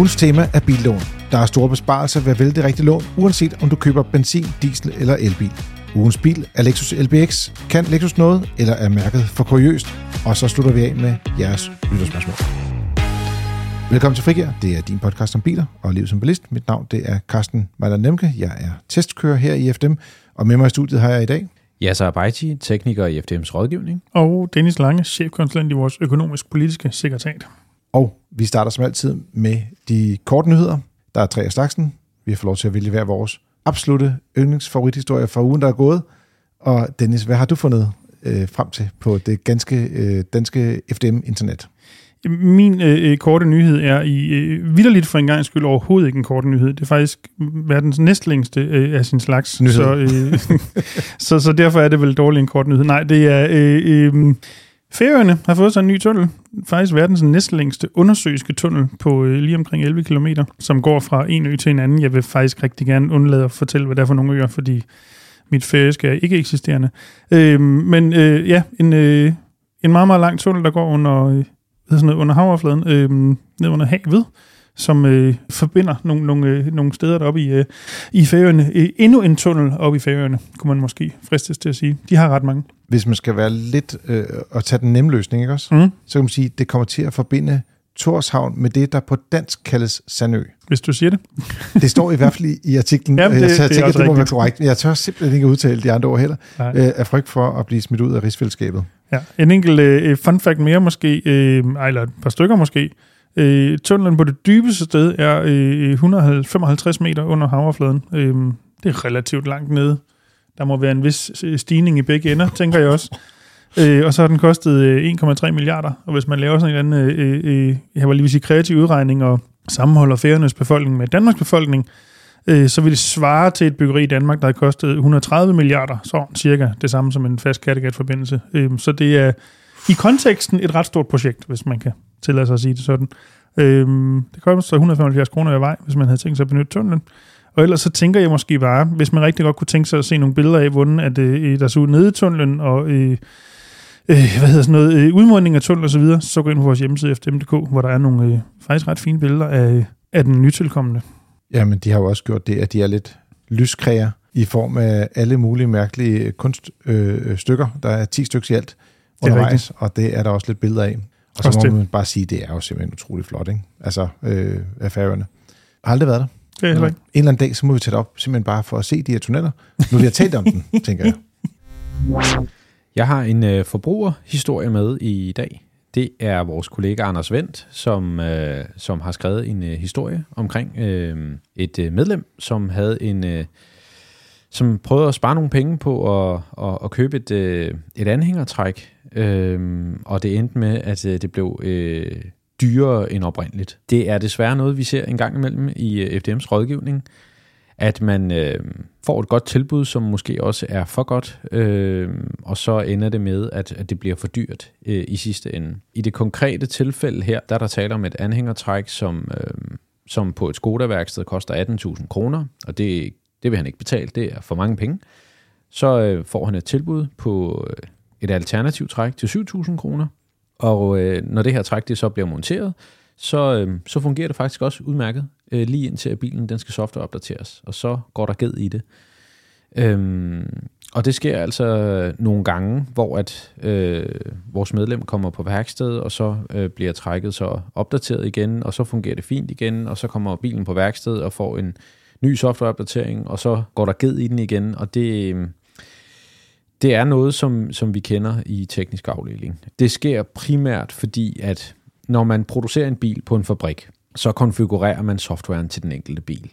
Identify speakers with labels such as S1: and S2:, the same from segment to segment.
S1: Ugens tema er billån. Der er store besparelser ved at vælge det rigtige lån, uanset om du køber benzin, diesel eller elbil. Ugens bil er Lexus LBX. Kan Lexus noget, eller er mærket for kuriøst? Og så slutter vi af med jeres lytterspørgsmål. Velkommen til Frigær. Det er din podcast om biler og liv som bilist. Mit navn det er Carsten Mejler Nemke. Jeg er testkører her i FDM, og med mig i studiet har jeg i dag
S2: Yasser Abaiti, tekniker i FDM's rådgivning.
S3: Og Dennis Lange, chefkonsulent i vores økonomisk-politiske sekretariat.
S1: Og vi starter som altid med de korte nyheder. Der er tre af slagsen. Vi har fået lov til at vælge hver vores absolute yndlingsfavorithistorie fra ugen, der er gået. Og Dennis, hvad har du fundet øh, frem til på det ganske øh, danske FDM-internet?
S3: Min øh, korte nyhed er i øh, vidderligt for en gang skyld overhovedet ikke en kort nyhed. Det er faktisk verdens næstlængste øh, af sin slags.
S1: Nyhed.
S3: Så, øh, så, så derfor er det vel dårligt en kort nyhed. Nej, det er... Øh, øh, Færøerne har fået sig en ny tunnel. Faktisk verdens næstlængste undersøiske tunnel på øh, lige omkring 11 km, som går fra en ø til en anden. Jeg vil faktisk rigtig gerne undlade at fortælle, hvad det er for nogle øer, fordi mit færøske er ikke eksisterende. Øh, men øh, ja, en, øh, en meget, meget lang tunnel, der går under, øh, sådan noget, under havoverfladen, øh, ned under havet, som øh, forbinder nogle, nogle, øh, nogle steder deroppe i, øh, i Færøerne. Øh, endnu en tunnel oppe i Færøerne, kunne man måske fristes til at sige. De har ret mange.
S1: Hvis man skal være lidt øh, og tage den nemme løsning, ikke også?
S3: Mm.
S1: så kan man sige, at det kommer til at forbinde Torshavn med det, der på dansk kaldes Sandø.
S3: Hvis du siger det.
S1: Det står i hvert fald i, i artiklen.
S3: Jamen,
S1: Øh,
S3: det-
S1: så jeg
S3: det er
S1: tænker,
S3: også
S1: det må være
S3: rigtigt.
S1: korrekt. Jeg tør simpelthen ikke udtale de andre ord heller,
S3: Nej.
S1: øh, af frygt for at blive smidt ud af rigsfællesskabet.
S3: Ja, en enkelt øh, fun fact mere måske, øh, eller et par stykker måske. Øh, tunnelen på det dybeste sted er øh, øh 155 meter under havoverfladen. Øh, det er relativt langt nede. Der må være en vis øh, stigning i begge ender, tænker jeg også. Øh, og så har den kostet øh, 1,3 milliarder, og hvis man laver sådan en eller anden, øh, øh, øh jeg var lige vil sige kreativ udregning, og sammenholder færøernes befolkning med Danmarks befolkning, øh, så vil det svare til et byggeri i Danmark, der har kostet 130 milliarder, så cirka det samme som en fast Kattegat-forbindelse. Øh, så det er i konteksten et ret stort projekt, hvis man kan tillade sig at sige det sådan. Øhm, det koster 175 kroner i vej, hvis man havde tænkt sig at benytte tunnelen. Og ellers så tænker jeg måske bare, hvis man rigtig godt kunne tænke sig at se nogle billeder af, hvordan at, øh, der så ud nede i tunnelen, og øh, øh, hvad hedder sådan noget, øh, udmunding af tunnel og så videre, så gå ind på vores hjemmeside fdm.dk, hvor der er nogle øh, faktisk ret fine billeder af, af den nytilkommende.
S1: Jamen, de har jo også gjort det, at de er lidt lyskræger i form af alle mulige mærkelige kunststykker. Øh, stykker. der er 10 stykker i alt
S3: Det er
S1: undervejs, og det er der også lidt billeder af. Og så
S3: Også
S1: må
S3: det.
S1: man bare sige, at det er jo simpelthen utroligt flot, ikke? Altså, øh, af færøerne. Har aldrig været der.
S3: Det er heller ikke.
S1: En eller anden dag, så må vi tage det op, simpelthen bare for at se de her tunneller. Nu vi har talt om den, tænker jeg.
S2: Jeg har en øh, forbrugerhistorie med i dag. Det er vores kollega Anders Vendt, som, øh, som har skrevet en øh, historie omkring øh, et øh, medlem, som havde en... Øh, som prøvede at spare nogle penge på at, at, at købe et, øh, et anhængertræk, øh, og det endte med, at øh, det blev øh, dyrere end oprindeligt. Det er desværre noget, vi ser en gang imellem i øh, FDM's rådgivning, at man øh, får et godt tilbud, som måske også er for godt, øh, og så ender det med, at, at det bliver for dyrt øh, i sidste ende. I det konkrete tilfælde her, der er der tale om et anhængertræk, som, øh, som på et Skoda-værksted koster 18.000 kroner, og det, det vil han ikke betale, det er for mange penge. Så øh, får han et tilbud på øh, et alternativt træk til 7.000 kroner, og øh, når det her træk det så bliver monteret, så, øh, så fungerer det faktisk også udmærket, øh, lige indtil at bilen den skal softwareopdateres, og så går der ged i det. Øhm, og det sker altså nogle gange, hvor at øh, vores medlem kommer på værksted, og så øh, bliver trækket så opdateret igen, og så fungerer det fint igen, og så kommer bilen på værksted og får en ny softwareopdatering, og så går der ged i den igen, og det, øh, det er noget, som, som vi kender i teknisk afdeling. Det sker primært fordi, at når man producerer en bil på en fabrik, så konfigurerer man softwaren til den enkelte bil.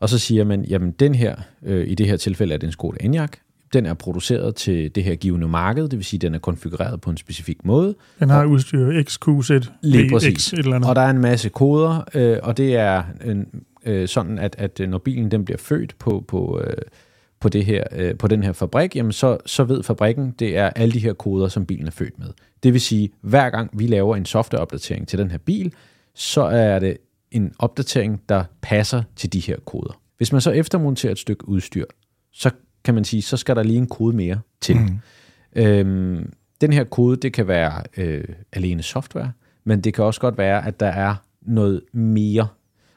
S2: Og så siger man, jamen den her, øh, i det her tilfælde er det en Skoda Enyaq, den er produceret til det her givende marked, det vil sige, at den er konfigureret på en specifik måde.
S3: Den har udstyr XQZ,
S2: Lige
S3: VX,
S2: præcis.
S3: et eller andet.
S2: Og der er en masse koder, øh, og det er en, øh, sådan, at, at når bilen den bliver født på, på, øh, på, det her, øh, på den her fabrik, jamen så, så ved fabrikken, det er alle de her koder, som bilen er født med. Det vil sige, hver gang vi laver en softwareopdatering til den her bil, så er det en opdatering, der passer til de her koder. Hvis man så eftermonterer et stykke udstyr, så kan man sige, så skal der lige en kode mere til. Mm. Øhm, den her kode, det kan være øh, alene software, men det kan også godt være, at der er noget mere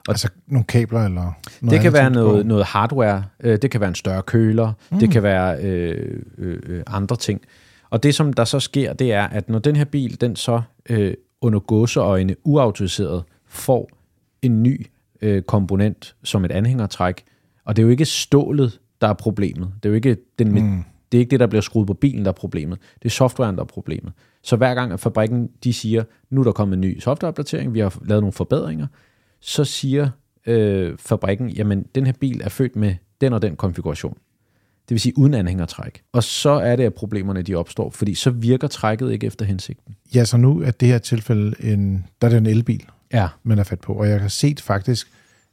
S2: Og
S1: altså nogle kabler eller noget
S2: det kan
S1: andet,
S2: være noget, noget hardware, øh, det kan være en større køler, mm. det kan være øh, øh, øh, andre ting. Og det, som der så sker, det er, at når den her bil, den så øh, under gåseøjne uautoriseret får en ny øh, komponent som et anhængertræk, og det er jo ikke stålet, der er problemet. Det er jo ikke, den, mm. det, er ikke det, der bliver skruet på bilen, der er problemet. Det er softwaren, der er problemet. Så hver gang, at fabrikken de siger, nu er der kommet en ny softwareopdatering, vi har lavet nogle forbedringer, så siger øh, fabrikken, jamen den her bil er født med den og den konfiguration. Det vil sige uden anhængertræk. Og så er det, at problemerne de opstår, fordi så virker trækket ikke efter hensigten.
S1: Ja, så nu er det her tilfælde, en, der er det en elbil,
S2: Ja.
S1: man er fat på. Og jeg har set faktisk,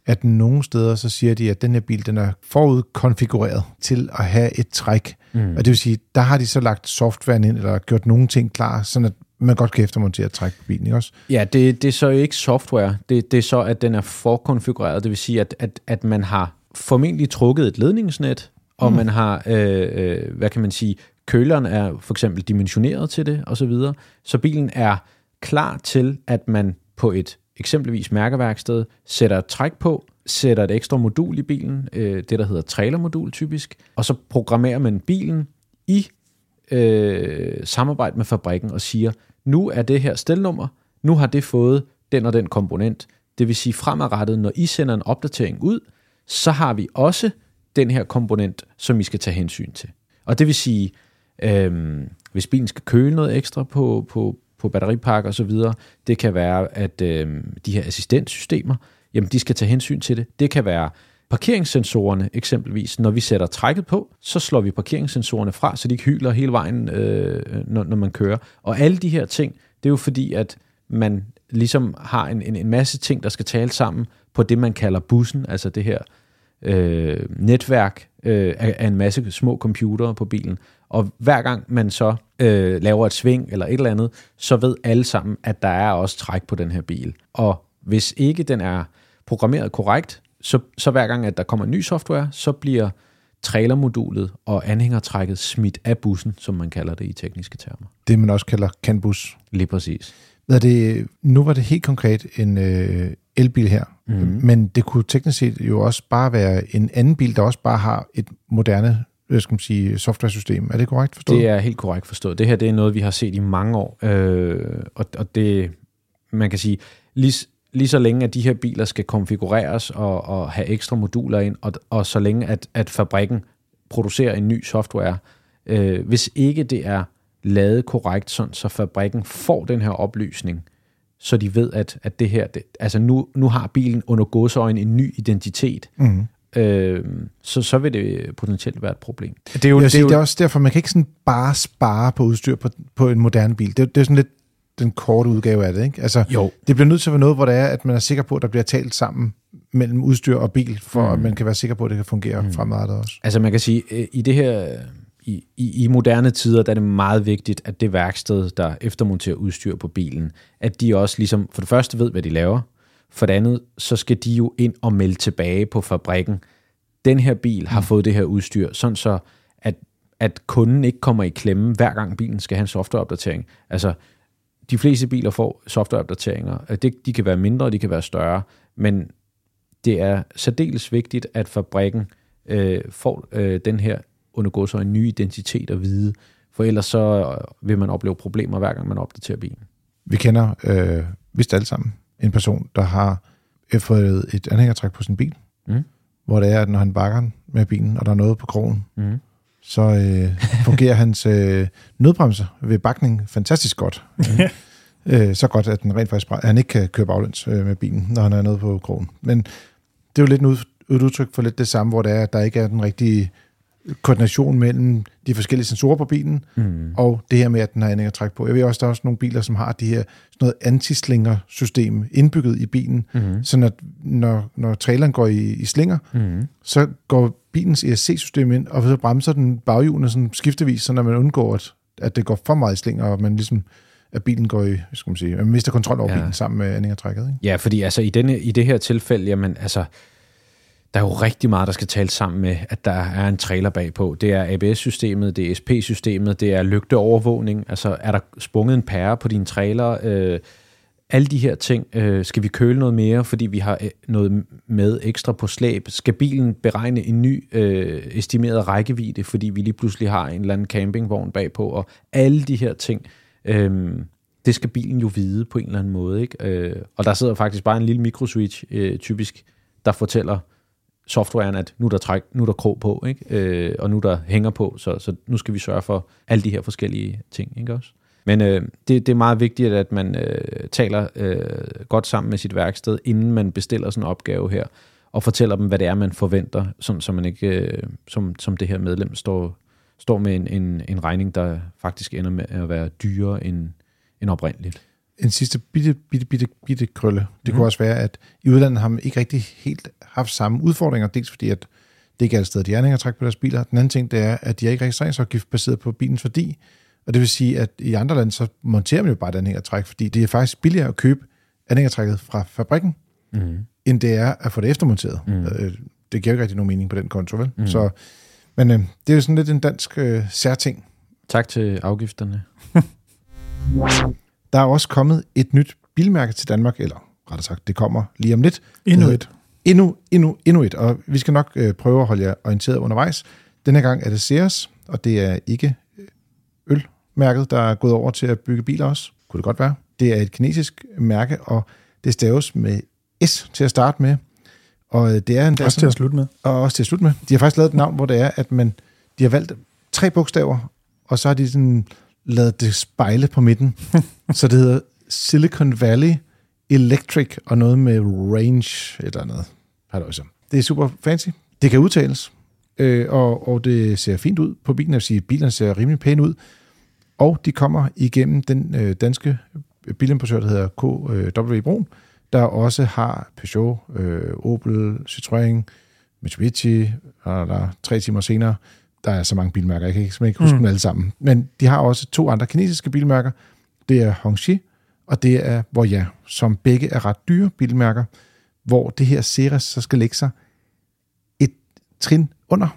S1: at nogle steder, så siger de, at den her bil, den er forudkonfigureret til at have et træk. Mm. Og det vil sige, der har de så lagt softwaren ind, eller gjort nogle ting klar, sådan at man godt kan eftermontere træk på bilen, ikke også?
S2: Ja, det, det er så ikke software. Det, det er så, at den er forkonfigureret. Det vil sige, at, at, at man har formentlig trukket et ledningsnet, og mm. man har, øh, øh, hvad kan man sige, køleren er for eksempel dimensioneret til det, og så videre. Så bilen er klar til, at man på et eksempelvis mærkeværksted sætter et træk på, sætter et ekstra modul i bilen, øh, det der hedder trailermodul typisk, og så programmerer man bilen i øh, samarbejde med fabrikken og siger, nu er det her stelnummer, nu har det fået den og den komponent. Det vil sige fremadrettet, når I sender en opdatering ud, så har vi også den her komponent, som I skal tage hensyn til. Og det vil sige, øh, hvis bilen skal køle noget ekstra på, på, på batteripakke og så videre, det kan være, at øh, de her assistenssystemer, jamen de skal tage hensyn til det. Det kan være parkeringssensorerne eksempelvis. Når vi sætter trækket på, så slår vi parkeringssensorerne fra, så de ikke hyler hele vejen, øh, når, når man kører. Og alle de her ting, det er jo fordi, at man ligesom har en, en, en masse ting, der skal tale sammen på det, man kalder bussen, altså det her øh, netværk øh, af, af en masse små computere på bilen. Og hver gang man så øh, laver et sving eller et eller andet, så ved alle sammen, at der er også træk på den her bil. Og hvis ikke den er programmeret korrekt, så, så hver gang, at der kommer ny software, så bliver trailermodulet og anhængertrækket smidt af bussen, som man kalder det i tekniske termer.
S1: Det, man også kalder CAN-bus.
S2: Lige præcis.
S1: Hvad er det, nu var det helt konkret en øh, elbil her, mm. men det kunne teknisk set jo også bare være en anden bil, der også bare har et moderne hvad skal man sige, software-system. Er det korrekt forstået?
S2: Det er helt korrekt forstået. Det her det er noget, vi har set i mange år, øh, og, og det, man kan sige, lige, lige så længe at de her biler skal konfigureres og, og have ekstra moduler ind, og, og så længe at, at fabrikken producerer en ny software, øh, hvis ikke det er lavet korrekt, sådan, så fabrikken får den her oplysning, så de ved, at, at det her, det, altså nu, nu har bilen under gåseøjne en ny identitet,
S1: Mm.
S2: øh, så, så vil det potentielt være et problem.
S3: Det er jo, det er
S1: sige,
S3: jo
S1: det er også derfor, man kan ikke sådan bare spare på udstyr på, på en moderne bil. Det, det er sådan lidt den korte udgave af det, ikke? Altså,
S2: Jo.
S1: det bliver nødt til at være noget, hvor det er, at man er sikker på, at der bliver talt sammen mellem udstyr og bil, for mm. at man kan være sikker på, at det kan fungere mm. fremadrettet også.
S2: Altså man kan sige, øh, i det her, i, i, i moderne tider, der er det meget vigtigt, at det værksted, der eftermonterer udstyr på bilen, at de også ligesom, for det første ved, hvad de laver, for det andet, så skal de jo ind og melde tilbage på fabrikken, den her bil har fået det her udstyr, sådan så, at, at kunden ikke kommer i klemme, hver gang bilen skal have en softwareopdatering. Altså, de fleste biler får softwareopdateringer. Øh, Det, de kan være mindre, og de kan være større, men det er særdeles vigtigt, at fabrikken øh, får øh, den her undergå sig en ny identitet at vide, for ellers så øh, vil man opleve problemer, hver gang man opdaterer bilen.
S1: Vi kender øh, vist alle sammen en person, der har fået et anhængertræk på sin bil,
S2: Mm.
S1: hvor det er, at når han bakker med bilen, og der er noget på krogen,
S2: Mm.
S1: Så øh, fungerer hans øh, nødbremse ved bakning fantastisk godt. øh, så godt, at den rent faktisk at han ikke kan køre baglæns øh, med bilen, når han er noget på krogen. Men det er jo lidt en ud, et udtryk for lidt det samme, hvor det er, at der ikke er den rigtige koordination mellem de forskellige sensorer på bilen,
S2: Mm.
S1: og det her med, at den har anhængertræk på. Jeg ved også, der er også nogle biler, som har de her sådan noget antislinger-system indbygget i bilen,
S2: Mm.
S1: sådan at når, når traileren går i, i slinger,
S2: Mm.
S1: så går bilens ESC-system ind, og så bremser den baghjulene sådan skiftevis, så når man undgår, at, at det går for meget i slinger, og man ligesom, at bilen går i, skal man sige, man mister kontrol over
S2: Ja.
S1: bilen sammen med anhængertrækket. Ikke?
S2: Ja, fordi altså i, denne, i det her tilfælde, jamen altså, der er jo rigtig meget, der skal tale sammen med, at der er en trailer bagpå. Det er ABS-systemet, det er SP-systemet, det er lygteovervågning. Altså er der sprunget en pære på din trailer? Øh, alle de her ting. Øh, skal vi køle noget mere, fordi vi har øh, noget med ekstra på slæb? Skal bilen beregne en ny øh, estimeret rækkevidde, fordi vi lige pludselig har en eller anden campingvogn bagpå? Og alle de her ting, øh, det skal bilen jo vide på en eller anden måde. Ikke? Øh, og der sidder faktisk bare en lille mikroswitch, øh, typisk, der fortæller softwaren, at nu er der, træk, nu er der krog på, ikke? Øh, og nu er der hænger på, så, så nu skal vi sørge for alle de her forskellige ting. Ikke også? Men øh, det, det er meget vigtigt, at man øh, taler øh, godt sammen med sit værksted, inden man bestiller sådan en opgave her, og fortæller dem, hvad det er, man forventer, sådan, så man ikke, øh, som, som det her medlem står, står med en, en, en regning, der faktisk ender med at være dyrere end, end oprindeligt.
S1: En sidste bitte, bitte, bitte, bitte krølle. Det mm. kunne også være, at i udlandet har man ikke rigtig helt haft samme udfordringer, dels fordi, at det ikke er alle steder, de er træk på deres biler. Den anden ting, det er, at de har ikke registreringsafgift baseret på bilens værdi. Og det vil sige, at i andre lande, så monterer man jo bare den træk, fordi det er faktisk billigere at købe anhængertrækket fra fabrikken, mm. end det er at få det eftermonteret. Mm. Det giver jo ikke rigtig nogen mening på den konto, vel? Mm. Så, men øh, det er jo sådan lidt en dansk øh, særting.
S2: Tak til afgifterne.
S1: Der er også kommet et nyt bilmærke til Danmark, eller rettere sagt, det kommer lige om lidt.
S3: Endnu et.
S1: Endnu, endnu, endnu et, og vi skal nok øh, prøve at holde jer orienteret undervejs. Denne gang er det Ceres, og det er ikke ølmærket, der er gået over til at bygge biler også. Kunne det godt være. Det er et kinesisk mærke, og det staves med S til at starte med. Og øh, det er en
S3: også til at slutte med.
S1: Og også til at slutte med. De har faktisk lavet et navn, hvor det er, at man, de har valgt tre bogstaver, og så har de sådan lavet det spejle på midten. så det hedder Silicon Valley Electric og noget med range eller noget. Det er super fancy. Det kan udtales, øh, og, og det ser fint ud på bilen. Jeg vil sige, bilen ser rimelig pæn ud. Og de kommer igennem den øh, danske bilimportør, der hedder KW øh, Brun, der også har Peugeot, øh, Opel, Citroën, Mitsubishi, og der tre timer senere der er så mange bilmærker, jeg kan ikke, ikke huske mm. dem alle sammen. Men de har også to andre kinesiske bilmærker. Det er Hongxi, og det er Voya, som begge er ret dyre bilmærker, hvor det her Ceres så skal lægge sig et trin under.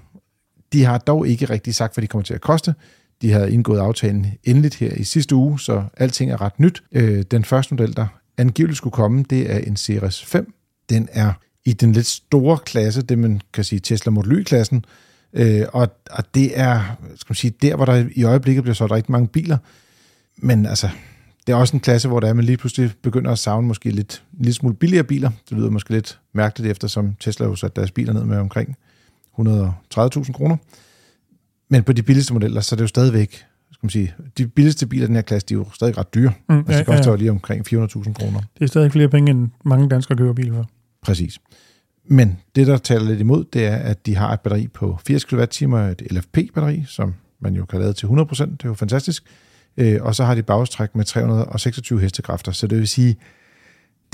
S1: De har dog ikke rigtig sagt, hvad de kommer til at koste. De har indgået aftalen endeligt her i sidste uge, så alting er ret nyt. Øh, den første model, der angiveligt skulle komme, det er en Ceres 5. Den er i den lidt store klasse, det man kan sige Tesla Model Y-klassen, Øh, og, og det er, skal man sige, der, hvor der i øjeblikket bliver solgt rigtig mange biler. Men altså, det er også en klasse, hvor der er, man lige pludselig begynder at savne måske lidt, en lille smule billigere biler. Det lyder måske lidt mærkeligt, eftersom Tesla har sat deres biler ned med omkring 130.000 kroner. Men på de billigste modeller, så er det jo stadigvæk, skal man sige, de billigste biler i den her klasse, de er jo stadig ret dyre. Mm, altså, det koster ja, ja. lige omkring 400.000 kroner.
S3: Det er stadig flere penge, end mange danskere køber biler for.
S1: Præcis. Men det, der taler lidt imod, det er, at de har et batteri på 80 kWh, et LFP-batteri, som man jo kan lade til 100%, det er jo fantastisk. Øh, og så har de bagstræk med 326 hestekræfter, så det vil sige,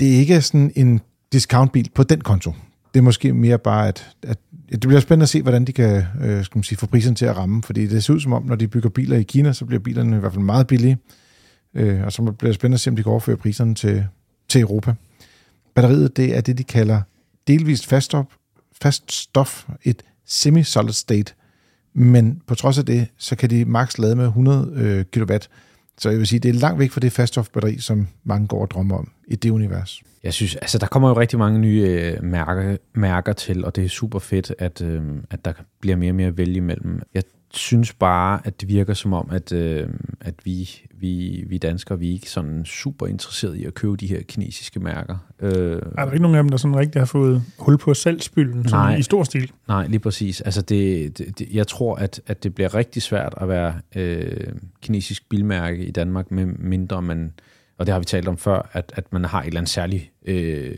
S1: det er ikke sådan en discountbil på den konto. Det er måske mere bare, at, at det bliver spændende at se, hvordan de kan øh, skal man sige, få priserne til at ramme, fordi det ser ud som om, når de bygger biler i Kina, så bliver bilerne i hvert fald meget billige, øh, og så bliver det spændende at se, om de kan overføre priserne til, til Europa. Batteriet, det er det, de kalder delvist faststof, fast stof, et semi-solid state, men på trods af det, så kan de maks lade med 100 øh, kW. Så jeg vil sige, det er langt væk fra det faststofbatteri, som mange går og drømmer om i det univers.
S2: Jeg synes, altså der kommer jo rigtig mange nye øh, mærker, mærker til, og det er super fedt, at, øh, at der bliver mere og mere at vælge imellem. Jeg synes bare, at det virker som om, at, øh, at vi, vi, vi danskere, vi er ikke sådan super interesserede i at købe de her kinesiske mærker.
S3: Øh, er der ikke nogen af dem, der sådan rigtig har fået hul på salgsbylden nej, i stor stil?
S2: Nej, lige præcis. Altså det, det, det, jeg tror, at, at det bliver rigtig svært at være øh, kinesisk bilmærke i Danmark, med mindre man, og det har vi talt om før, at, at man har et eller andet særligt... Øh,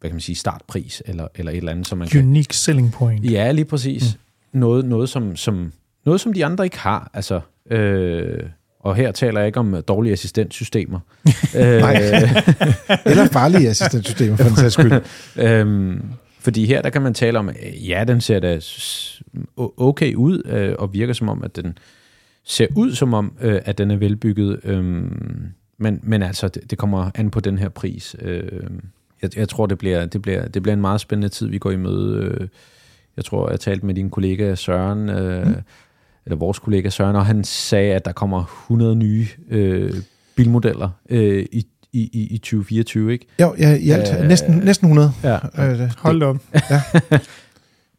S2: hvad kan man sige, startpris, eller, eller et eller andet, som man
S3: Unique kan... selling point.
S2: Ja, lige præcis. Mm. Noget, noget som, som, noget, som de andre ikke har. Altså, øh, og her taler jeg ikke om dårlige assistentsystemer.
S1: øh, Eller farlige assistentsystemer, for den sags skyld.
S2: øhm, fordi her, der kan man tale om, ja, den ser da okay ud, øh, og virker som om, at den ser ud som om, øh, at den er velbygget. Øh, men, men altså, det, det kommer an på den her pris. Øh, jeg, jeg tror, det bliver, det, bliver, det bliver en meget spændende tid, vi går i møde. Øh, jeg tror, jeg talte med din kollega Søren, øh, mm eller vores kollega Søren, og han sagde, at der kommer 100 nye øh, bilmodeller øh, i, i, i, i 2024, ikke?
S1: Jo, ja, i alt
S2: Øh,
S1: næsten, næsten 100.
S2: Ja.
S1: Øh, det-
S3: Hold da op.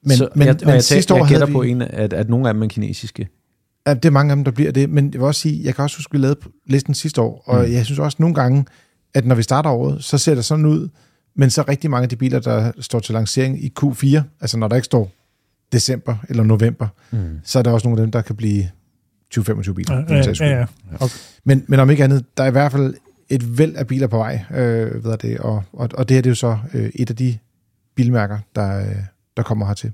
S1: men,
S2: så,
S1: men,
S2: jeg,
S1: men
S2: jeg,
S1: sidste år
S2: jeg
S1: havde
S2: gætter
S1: vi,
S2: på, en, at, at nogle af dem er kinesiske.
S1: Ja, det er mange af dem, der bliver det. Men jeg vil også sige, jeg kan også huske, at vi lavede listen sidste år, og
S2: Mm.
S1: jeg synes også nogle gange, at når vi starter året, så ser det sådan ud, men så rigtig mange af de biler, der står til lancering i Q4, altså når der ikke står december eller november,
S2: Mm.
S1: så er der også nogle af dem, der kan blive 20-25 biler.
S3: Ja, ja, ja, ja.
S1: Men, men om ikke andet, der er i hvert fald et væld af biler på vej, øh, ved det, og, og, og det her det er jo så øh, et af de bilmærker, der, øh, der kommer hertil.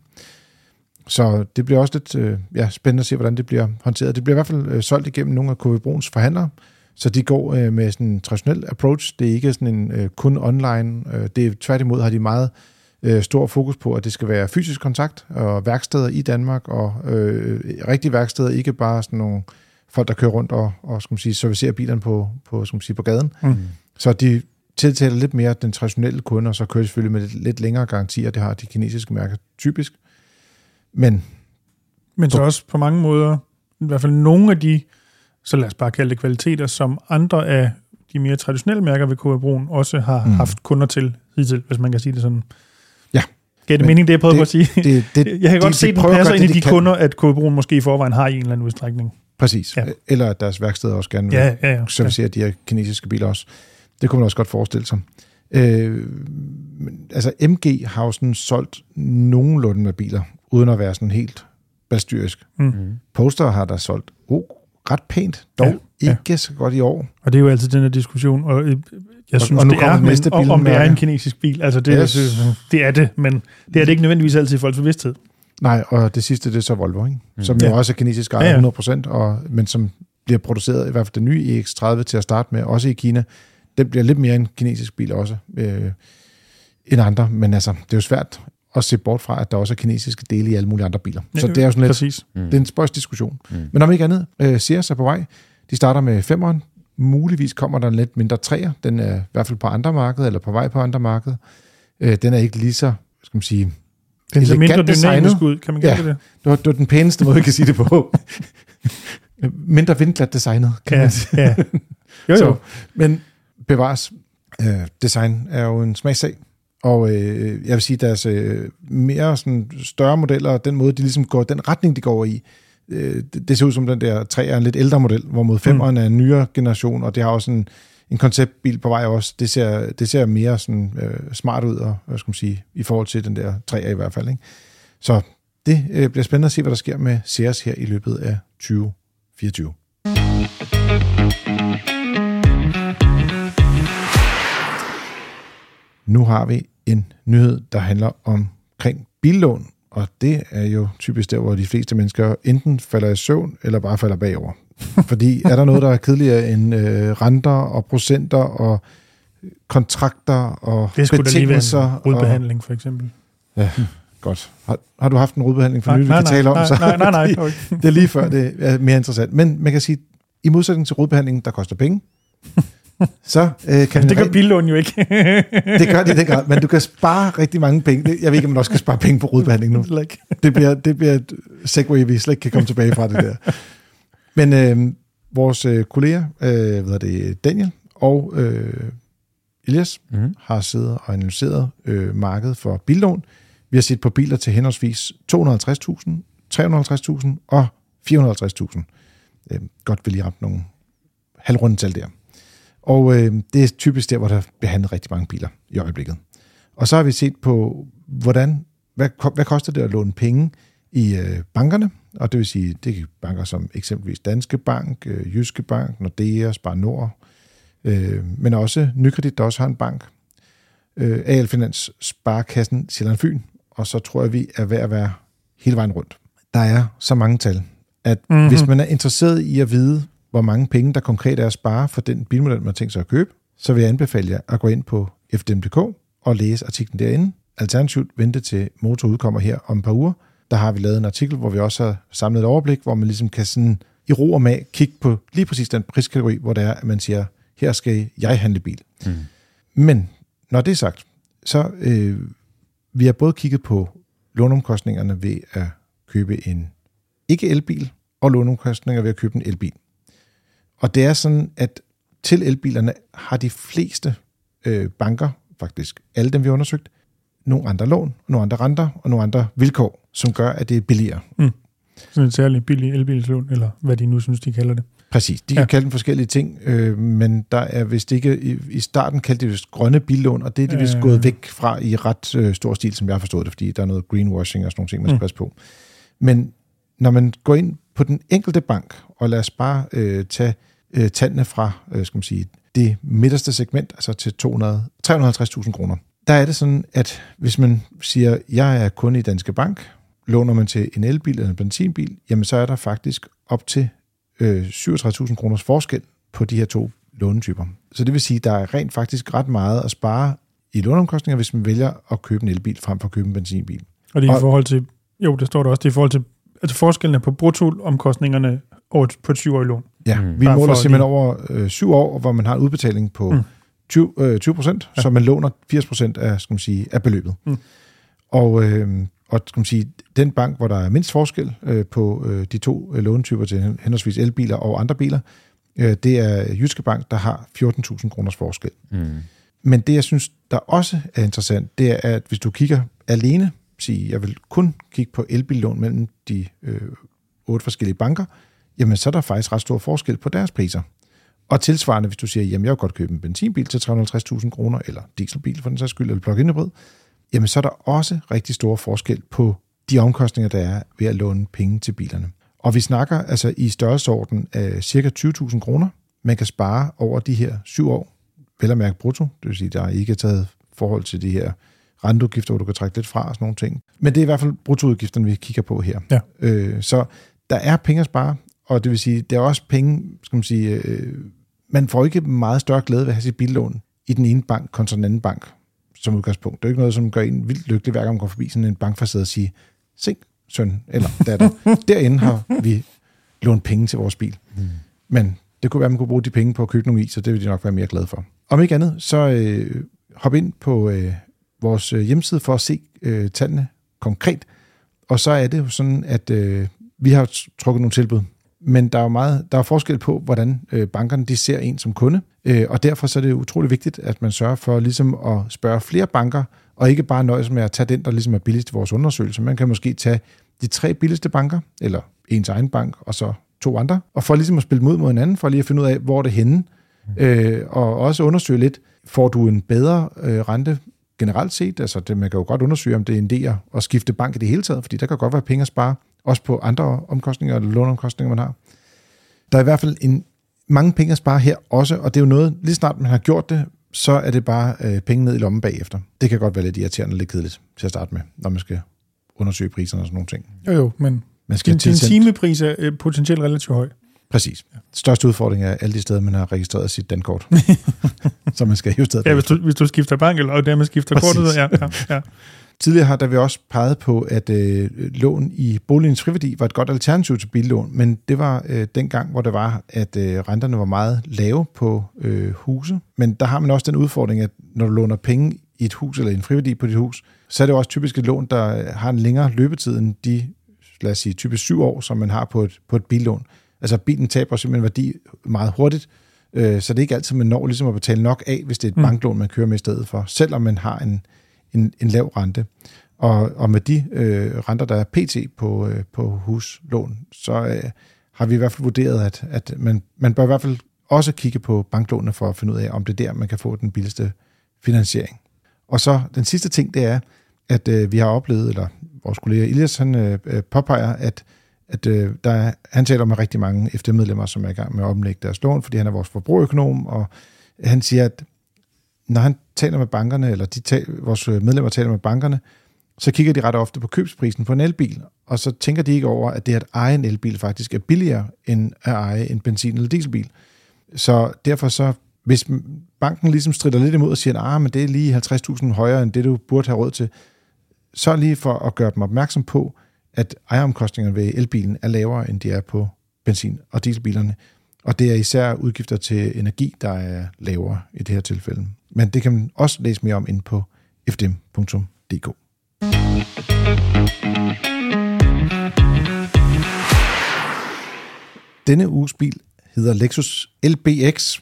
S1: Så det bliver også lidt øh, ja, spændende at se, hvordan det bliver håndteret. Det bliver i hvert fald øh, solgt igennem nogle af KV Bruns forhandlere, så de går øh, med sådan en traditionel approach. Det er ikke sådan en øh, kun online. Øh, det er tværtimod har de meget øh, stor fokus på, at det skal være fysisk kontakt og værksteder i Danmark, og øh, rigtige værksteder, ikke bare sådan nogle folk, der kører rundt og, og skal man sige, servicerer bilerne på, på, skal man sige, på gaden.
S3: Mm.
S1: Så de tiltaler lidt mere den traditionelle kunde, og så kører de selvfølgelig med lidt, lidt længere garantier. Det har de kinesiske mærker typisk. Men
S3: Men så også på mange måder, i hvert fald nogle af de, så lad os bare kalde det kvaliteter, som andre af de mere traditionelle mærker ved KV Brun også har
S1: mm.
S3: haft kunder til hidtil, hvis man kan sige det sådan.
S1: Ja.
S3: Gav det
S1: Men
S3: mening, det jeg prøvede
S1: det-
S3: på at sige?
S1: det, det,
S3: jeg kan godt
S1: de
S3: se, at den
S1: at
S3: passer ind i
S1: det,
S3: de
S1: de kan.
S3: kunder, at KV Brun måske i forvejen har i en eller anden udstrækning.
S1: præcis.
S3: Ja.
S1: Ja. Eller at deres værksteder også gerne vil
S3: Ja, ja, ja.
S1: servicere de her kinesiske biler også. Det kunne man også godt forestille sig. Øh, men, altså MG har jo sådan solgt nogenlunde med biler, uden at være sådan helt balstyrisk.
S3: Mm.
S2: Mm.
S1: Poster har der solgt oh, ret pænt, dog
S3: Ja,
S1: ja,
S3: ja.
S1: ikke så godt i år.
S3: Og det er jo altid den her diskussion, og øh, jeg
S1: Og-
S3: synes,
S1: og nu
S3: det er,
S1: det
S3: men,
S1: næste
S3: om, om det er en kinesisk bil. Altså, det,
S1: Yes.
S3: yes. det er det, men det er det ikke nødvendigvis altid i folks bevidsthed.
S1: Nej, og det sidste, det er så Volvo, ikke?
S2: Mm.
S1: som jo
S3: Ja.
S1: også er kinesisk ejet
S3: Ja, ja.
S1: 100%, og, men som bliver produceret, i hvert fald den nye EX30 til at starte med, også i Kina. Den bliver lidt mere en kinesisk bil også, øh, end andre, men altså, det er jo svært at se bort fra, at der også er kinesiske dele i alle mulige andre biler. Så
S3: Ja,
S1: det er jo sådan lidt,
S3: Præcis.
S2: Mm.
S1: det er en spøjs diskussion.
S2: Mm.
S1: Men om ikke andet, øh, Sears er på vej. De starter med femeren. Muligvis kommer der en lidt mindre træer. Den er i hvert fald på andre markeder, eller på vej på andre markeder. Øh, den er ikke lige så, skal man sige,
S3: Den ser mindre dynamisk ud, kan man
S1: Ja.
S3: det
S1: Det var, det var den pæneste måde, jeg kan sige det på. Mindre vindglat designet, kan
S3: Ja,
S1: man sige.
S3: ja. Jo, jo.
S1: Så, men bevares, øh, design er jo en smagssag. Og øh, jeg vil sige, deres øh, mere sådan, større modeller, den måde, de ligesom går, den retning, de går i, øh, det, ser ud som den der 3 er en lidt ældre model, hvorimod 5'eren mm. er en nyere generation, og det har også en, en konceptbil på vej også. Det ser, det ser mere sådan, øh, smart ud, og, hvad skal man sige, i forhold til den der 3'er i hvert fald. Ikke? Så det øh, bliver spændende at se, hvad der sker med Sears her i løbet af 2024. Nu har vi en nyhed, der handler omkring billån, og det er jo typisk der, hvor de fleste mennesker enten falder i søvn, eller bare falder bagover. Fordi er der noget, der er kedeligere end øh, renter og procenter og kontrakter og
S3: Det skulle da lige være
S1: betingelser?
S3: en rodbehandling, for eksempel.
S1: Og, ja, godt. Har, har du haft en rodbehandling for
S3: Nej,
S1: nylig, vi
S3: nej,
S1: kan tale om?
S3: nej,
S1: så,
S3: nej, nej, nej,
S1: det,
S3: okay.
S1: det er lige før, det er mere interessant. Men man kan sige, i modsætning til rodbehandlingen, der koster penge, så øh, kan
S3: Det gør billån jo ikke.
S1: det gør det i den grad, men du kan spare rigtig mange penge. Jeg ved ikke, om man også skal spare penge på rodbehandling nu. Det bliver, det bliver et segway, vi slet ikke kan komme tilbage fra det der. Men øh, vores øh, kolleger, øh, hvad hedder det, Daniel og øh, Elias,
S2: Mm.
S1: har siddet og analyseret øh, markedet for billån. Vi har set på biler til henholdsvis 250.000, 350.000 og 450.000. Øh, godt vil lige ramt nogle halvrundetal der. Og øh, det er typisk der, hvor der bliver handlet rigtig mange biler i øjeblikket. Og så har vi set på, hvordan, hvad, hvad koster det at låne penge i øh, bankerne, og det vil sige, det er banker som eksempelvis Danske Bank, øh, Jyske Bank, Nordea, Spar Nord, øh, men også Nykredit, der også har en bank, øh, AL Finans, Sparkassen, Sjælland Fyn, og så tror jeg, vi er ved at være hele vejen rundt. Der er så mange tal, at
S3: Mhm.
S1: mm-hmm. hvis man er interesseret i at vide, hvor mange penge der konkret er at spare for den bilmodel, man tænkt sig at købe, så vil jeg anbefale jer at gå ind på fdm.dk og læse artiklen derinde. Alternativt vente til motor udkommer her om et par uger. Der har vi lavet en artikel, hvor vi også har samlet et overblik, hvor man ligesom kan sådan i ro og mag kigge på lige præcis den priskategori, hvor det er, at man siger, her skal jeg handle bil.
S2: Mm.
S1: Men når det er sagt, så øh, vi har både kigget på låneomkostningerne ved at købe en ikke-elbil, og låneomkostninger ved at købe en elbil. Og det er sådan, at til elbilerne har de fleste øh, banker, faktisk alle dem vi har undersøgt, nogle andre lån, nogle andre renter og nogle andre vilkår, som gør, at det er billigere.
S3: Sådan en særlig billig elbilslån, eller hvad de nu synes, de kalder det.
S1: Præcis. De kan
S3: Ja.
S1: kalde dem forskellige ting, øh, men der er vist ikke... I, i starten kaldte de vist grønne billån, og det er de vist
S3: Øh.
S1: gået væk fra i ret øh, stor stil, som jeg har forstået det, fordi der er noget greenwashing og sådan nogle ting, man skal
S3: Mm.
S1: mm. passe på. Men når man går ind på den enkelte bank, og lad os bare øh, tage øh, tallene fra øh, skal man sige, det midterste segment, altså til 200 350.000 kroner, der er det sådan, at hvis man siger, jeg er kunde i Danske Bank, låner man til en elbil eller en benzinbil, jamen så er der faktisk op til øh, 37.000 kroners forskel på de her to lånetyper. Så det vil sige, at der er rent faktisk ret meget at spare i låneomkostninger, hvis man vælger at købe en elbil frem for at købe en benzinbil.
S3: Og det er i
S1: Og-
S3: forhold til, jo, det står der også, det er i forhold til, altså forskellen er på bruttoomkostningerne over et- på et 7-årigt lån.
S1: Ja,
S2: Mm.
S1: vi
S3: Bare
S1: måler simpelthen
S3: lige-
S1: over øh, syv år, hvor man har en udbetaling på
S3: Mm.
S1: mm. 20, øh, 20 procent,
S3: Ja.
S1: så man låner 80 procent af, skal man sige, af beløbet.
S3: Mm.
S1: Og, øh, og skal man sige, den bank, hvor der er mindst forskel øh, på øh, de to øh, lånetyper til hen- henholdsvis elbiler og andre biler, øh, det er Jyske Bank, der har 14.000 kroners forskel.
S2: Mm.
S1: Men det, jeg synes, der også er interessant, det er, at hvis du kigger alene, sige, jeg vil kun kigge på elbillån mellem de øh, otte forskellige banker, jamen så er der faktisk ret stor forskel på deres priser. Og tilsvarende, hvis du siger, jamen jeg vil godt købe en benzinbil til 350.000 kroner, eller dieselbil for den sags skyld, eller plug-in hybrid, jamen så er der også rigtig stor forskel på de omkostninger, der er ved at låne penge til bilerne. Og vi snakker altså i størrelsesorden af cirka 20.000 kroner, man kan spare over de her syv år, vel at mærke brutto, det vil sige, der er ikke taget forhold til de her renteudgifter, hvor du kan trække lidt fra og sådan nogle ting. Men det er i hvert fald bruttoudgifterne, vi kigger på her.
S3: Ja.
S1: Øh, så der er penge at spare, og det vil sige, der er også penge, skal man sige, øh, man får ikke meget større glæde ved at have sit billån i den ene bank kontra den anden bank som udgangspunkt. Det er jo ikke noget, som gør en vildt lykkelig, hver gang man går forbi sådan en bankfacade og siger, se, søn eller datter, derinde har vi lånt penge til vores bil.
S2: Mm.
S1: Men det kunne være, at man kunne bruge de penge på at købe nogle is, og det vil de nok være mere glade for. Om ikke andet, så øh, hop ind på øh, vores øh, hjemmeside for at se øh, tallene konkret. Og så er det jo sådan, at øh, vi har trukket nogle tilbud. Men der er jo meget, der er forskel på, hvordan øh, bankerne de ser en som kunde. Øh, og derfor så er det utrolig vigtigt, at man sørger for ligesom at spørge flere banker, og ikke bare nøjes med at tage den, der ligesom er billigst i vores undersøgelse. Man kan måske tage de tre billigste banker, eller ens egen bank, og så to andre, og for ligesom at spille mod mod hinanden, for lige at finde ud af, hvor det er henne, øh, og også undersøge lidt, får du en bedre øh, rente generelt set, altså det, man kan jo godt undersøge, om det er en idé at- skifte bank i det hele taget, fordi der kan godt være penge at spare, også på andre omkostninger eller låneomkostninger, man har. Der er i hvert fald en, mange penge at spare her også, og det er jo noget, lige snart man har gjort det, så er det bare øh, penge ned i lommen bagefter. Det kan godt være lidt irriterende og lidt kedeligt til at starte med, når man skal undersøge priserne og sådan nogle ting.
S3: Jo, jo, men
S1: Man skal
S3: din, din timepris er øh, potentielt relativt høj.
S1: Præcis. Største udfordring er alle de steder, man har registreret sit dankort. så man skal justere
S3: Ja, hvis du, hvis du skifter bank, og dermed skifter
S1: Præcis.
S3: kortet, ja, ja, ja.
S1: Tidligere har der vi også peget på, at øh, lån i boligens friværdi var et godt alternativ til billån, men det var øh, den gang, hvor det var, at øh, renterne var meget lave på øh, huse. Men der har man også den udfordring, at når du låner penge i et hus eller en friværdi på dit hus, så er det jo også typisk et lån, der har en længere løbetid end de, lad os sige, typisk syv år, som man har på et, på et billån. Altså bilen taber simpelthen værdi meget hurtigt, øh, så det er ikke altid, man når ligesom at betale nok af, hvis det er et
S3: Mm.
S1: banklån, man kører med i stedet for, selvom man har en, en, en lav rente. Og, og med de øh, renter, der er pt. på, øh, på huslån, så øh, har vi i hvert fald vurderet, at, at man, man bør i hvert fald også kigge på banklånene for at finde ud af, om det er der, man kan få den billigste finansiering. Og så den sidste ting, det er, at øh, vi har oplevet, eller vores kollega Ilias, han øh, øh, påpeger, at, at øh, der er, han taler med rigtig mange FD-medlemmer, som er i gang med at omlægge deres lån, fordi han er vores forbrugerøkonom, og han siger, at når han taler med bankerne, eller de tal, vores øh, medlemmer taler med bankerne, så kigger de ret ofte på købsprisen på en elbil, og så tænker de ikke over, at det at eje en elbil faktisk er billigere end at eje en benzin- eller dieselbil. Så derfor så, hvis banken ligesom strider lidt imod og siger, at ah, men det er lige 50.000 højere end det, du burde have råd til, så lige for at gøre dem opmærksom på, at ejeromkostningerne ved elbilen er lavere, end de er på benzin- og dieselbilerne. Og det er især udgifter til energi, der er lavere i det her tilfælde. Men det kan man også læse mere om inde på fdm.dk. Denne uges bil hedder Lexus LBX.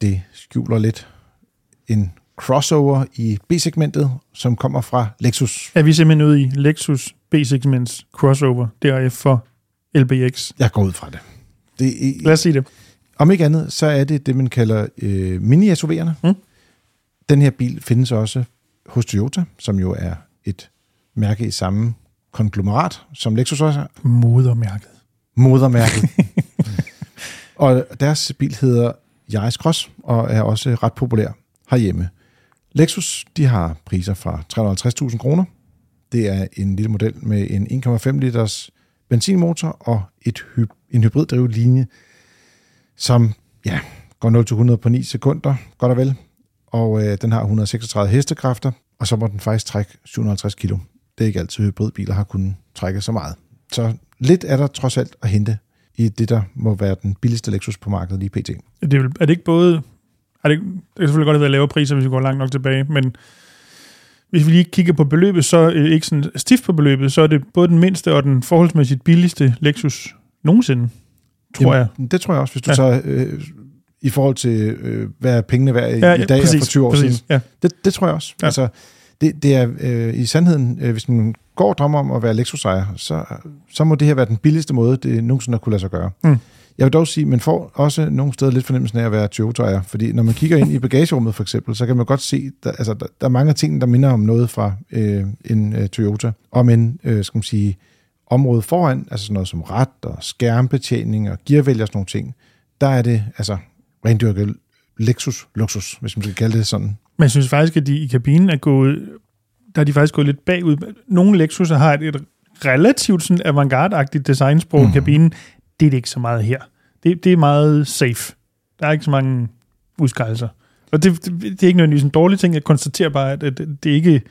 S1: det skjuler lidt en crossover i B-segmentet, som kommer fra Lexus.
S3: Er vi simpelthen ude i Lexus B-segments crossover, deraf for LBX?
S1: Jeg går ud fra det. det er,
S3: Lad os sige det.
S1: Om ikke andet, så er det det, man kalder øh, mini-SUV'erne.
S3: Mm.
S1: Den her bil findes også hos Toyota, som jo er et mærke i samme konglomerat, som Lexus også er.
S3: Modermærket.
S1: Modermærket. og deres bil hedder Yaris Cross, og er også ret populær herhjemme. Lexus, de har priser fra 350.000 kroner. Det er en lille model med en 1,5 liters benzinmotor og et hy- en hybriddrevet linje, som ja, går 0-100 på 9 sekunder, godt og vel. Og øh, den har 136 hestekræfter, og så må den faktisk trække 750 kilo. Det er ikke altid hybridbiler har kunnet trække så meget. Så lidt er der trods alt at hente i det, der må være den billigste Lexus på markedet lige pt.
S3: Det er, vel- er det ikke både... Er det, det kan selvfølgelig godt have været lavere priser, hvis vi går langt nok tilbage, men hvis vi lige kigger på beløbet, så øh, ikke sådan stift på beløbet, så er det både den mindste og den forholdsmæssigt billigste Lexus nogensinde, tror jeg.
S1: Jamen, Det tror jeg også, hvis du
S3: Ja.
S1: tager øh, i forhold til, øh, hvad pengene værd i,
S3: Ja,
S1: i dag
S3: præcis,
S1: og for 20 år
S3: præcis,
S1: siden.
S3: Ja.
S1: Det, det tror jeg også.
S3: Ja.
S1: Altså, det, det er øh, i sandheden, øh, hvis man går og drømmer om at være Lexus-ejer, så, så må det her være den billigste måde, det nogensinde har kunne lade sig gøre.
S3: Mm.
S1: Jeg vil dog sige, at man får også nogle steder lidt fornemmelsen af at være Toyota-ejer, fordi når man kigger ind i bagagerummet for eksempel, så kan man godt se, der, altså, der, der er mange ting, der minder om noget fra øh, en øh, Toyota, og men, øh, skal man sige, området foran, altså sådan noget som ret og skærmbetjening og gearvælger og sådan nogle ting, der er det altså rendyrket Lexus luksus, hvis man skal kalde det sådan.
S3: Men jeg synes faktisk, at de i kabinen er gået, der er de faktisk gået lidt bagud. Nogle Lexus har et, et relativt sådan avantgarde-agtigt designsprog mm. i
S1: Mhm.
S3: kabinen. Det er det ikke så meget her. Det, det er meget safe. Der er ikke så mange udskejelser. Og det, det, det er ikke nødvendigvis en dårlig ting. Jeg konstaterer bare, at, det er ikke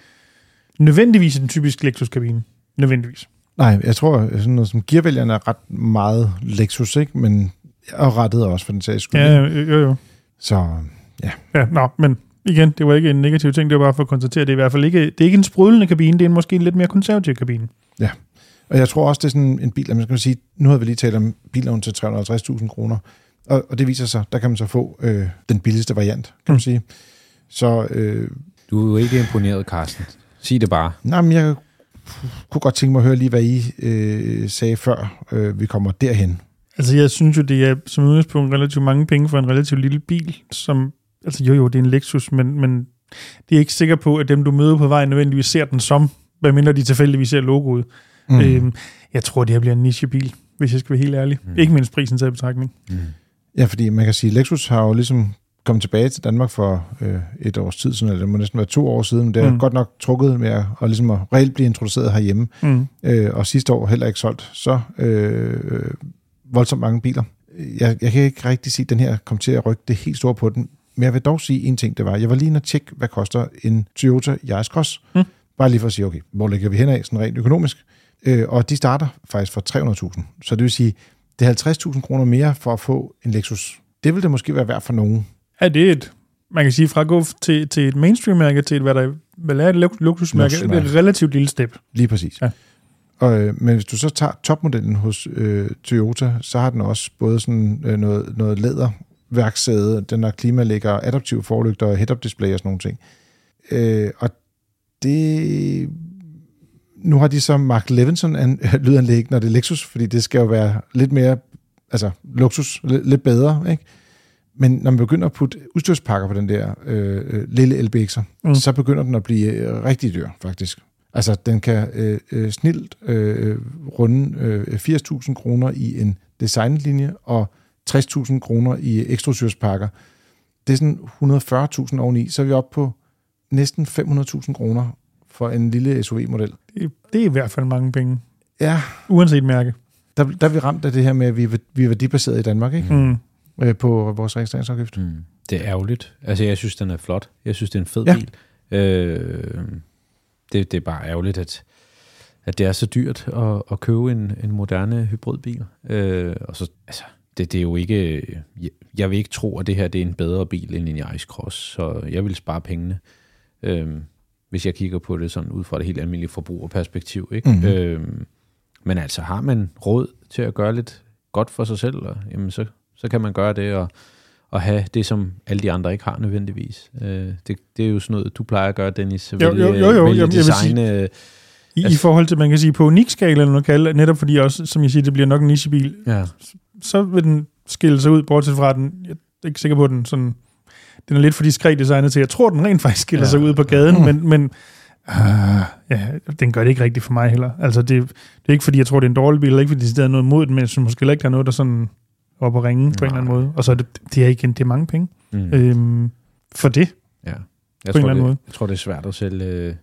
S3: nødvendigvis en typisk Lexus-kabine. Nødvendigvis.
S1: Nej, jeg tror, sådan noget som gearvælgerne er ret meget Lexus, ikke? Men og rettet også for den sags skyld.
S3: Ja, jo, jo.
S1: Så
S3: Ja, nå, men igen, det var ikke en negativ ting. Det var bare for at konstatere, at det er i hvert fald ikke, det er ikke en sprudlende kabine. Det er en måske en lidt mere konservativ kabine.
S1: Og jeg tror også, det er sådan en bil, at man skal sige, nu har vi lige talt om bilen til 350.000 kroner, og, og det viser sig, der kan man så få øh, den billigste variant, kan man
S3: Mm.
S1: sige. Så øh,
S2: Du er jo ikke imponeret, Carsten. Sig det bare.
S1: nej, men jeg kunne godt tænke mig at høre lige, hvad I øh, sagde før øh, vi kommer derhen.
S3: Altså, jeg synes jo, det er som udgangspunkt relativt mange penge for en relativt lille bil, som, altså jo jo, det er en Lexus, men, men det er ikke sikker på, at dem, du møder på vejen, nødvendigvis ser den som, medmindre de tilfældigvis ser logoet. Mm. Øhm, jeg tror, det her bliver en nichebil, hvis jeg skal være helt ærlig. Mm. Ikke mindst prisen til betragtning.
S2: Mm.
S1: Ja, fordi man kan sige, Lexus har jo ligesom kommet tilbage til Danmark for øh, et års tid siden, eller det må næsten være to år siden, men det har
S3: Mm.
S1: godt nok trukket med at, og ligesom at reelt blive introduceret herhjemme,
S3: Mm.
S1: øh, og sidste år heller ikke solgt så øh, voldsomt mange biler. Jeg, jeg kan ikke rigtig sige, at den her kom til at rykke det helt store på den, men jeg vil dog sige en ting, det var, jeg var lige inde og tjekke, hvad koster en Toyota Yaris Cross,
S3: Mm.
S1: bare lige for at sige, okay, hvor ligger vi henad, sådan rent økonomisk, øh, og de starter faktisk for 300.000, så det vil sige, det er 50.000 kroner mere for at få en Lexus. Det vil det måske være værd for nogen.
S3: Er det et, man kan sige, fra at gå til, til et mainstream-mærke til et, hvad der hvad er et luk- luksusmærke, det er et relativt lille step.
S1: Lige præcis.
S3: Ja.
S1: Og, øh, men hvis du så tager topmodellen hos øh, Toyota, så har den også både sådan øh, noget, noget læderværksæde, den har klimalægger, adaptiv forlygter, head-up display og sådan nogle ting. Øh, og det... Nu har de så Mark Levinson an, lydanlæg, når det er Lexus, fordi det skal jo være lidt mere altså luksus, lidt, bedre, ikke? Men når man begynder at putte udstyrspakker på den der øh, øh, lille LBX'er,
S3: Mm.
S1: mm. så begynder den at blive øh, rigtig dyr, faktisk. Altså, den kan øh, øh, snilt øh, runde øh, 80.000 kroner i en designlinje og 60.000 kroner i ekstraudstyrspakker. Det er sådan 140.000 oveni, så er vi oppe på næsten 500.000 kroner for en lille SUV-model.
S3: Det, det er i hvert fald mange penge,
S1: Ja,
S3: uanset mærke.
S1: der, der er vi ramt af det her med, at vi, er- vi er værdibaseret i Danmark, ikke?
S3: Mm.
S1: Øh, på vores registreringsafgift.
S2: Mm. Det er ærgerligt. Altså, jeg synes, den er flot. Jeg synes, det er en fed
S1: Ja.
S2: bil. Øh, det, det er bare ærgerligt, at, at det er så dyrt at, at købe en, en moderne hybridbil. Øh, og så, altså, det, det er jo ikke... Jeg, jeg vil ikke tro, at det her det er en bedre bil end en Yaris Cross, så jeg vil spare pengene, øh, hvis jeg kigger på det sådan ud fra det helt almindelige forbrugerperspektiv. Ikke?
S1: Mhm.
S2: Øh, men altså, har man råd til at gøre lidt godt for sig selv, og, jamen så, så kan man gøre det, og, at have det, som alle de andre ikke har nødvendigvis. Øh, det, det er jo sådan noget, du plejer at gøre, Dennis.
S3: Jo, jo, jo, jo,
S2: vælge
S3: jamen, jeg vil
S2: design,
S3: sige-
S2: øh,
S3: I,
S2: Altså-
S3: I forhold til, man kan sige, på unikskala, eller noget kalde, netop fordi også, som jeg siger, det bliver nok en nichebil,
S2: ja.
S3: så vil den skille sig ud, bortset fra den, jeg er ikke sikker på, at den sådan, den er lidt for diskret designet til, jeg tror, den rent faktisk skiller
S2: Ja.
S3: sig ud på gaden,
S1: Mm.
S3: men, men uh, ja, den gør det ikke rigtigt for mig heller. Altså, det, det er ikke, fordi jeg tror, det er en dårlig bil, eller ikke, fordi det er noget mod den, men jeg synes måske ikke, der er noget, der sådan op at ringe på en eller anden måde. Og så er det, det er igen, det er mange penge.
S2: Mm.
S3: Øhm, for det,
S2: ja. Jeg,
S3: en
S2: tror,
S3: eller anden
S2: det,
S3: måde.
S2: jeg tror, det er svært at sælge øh,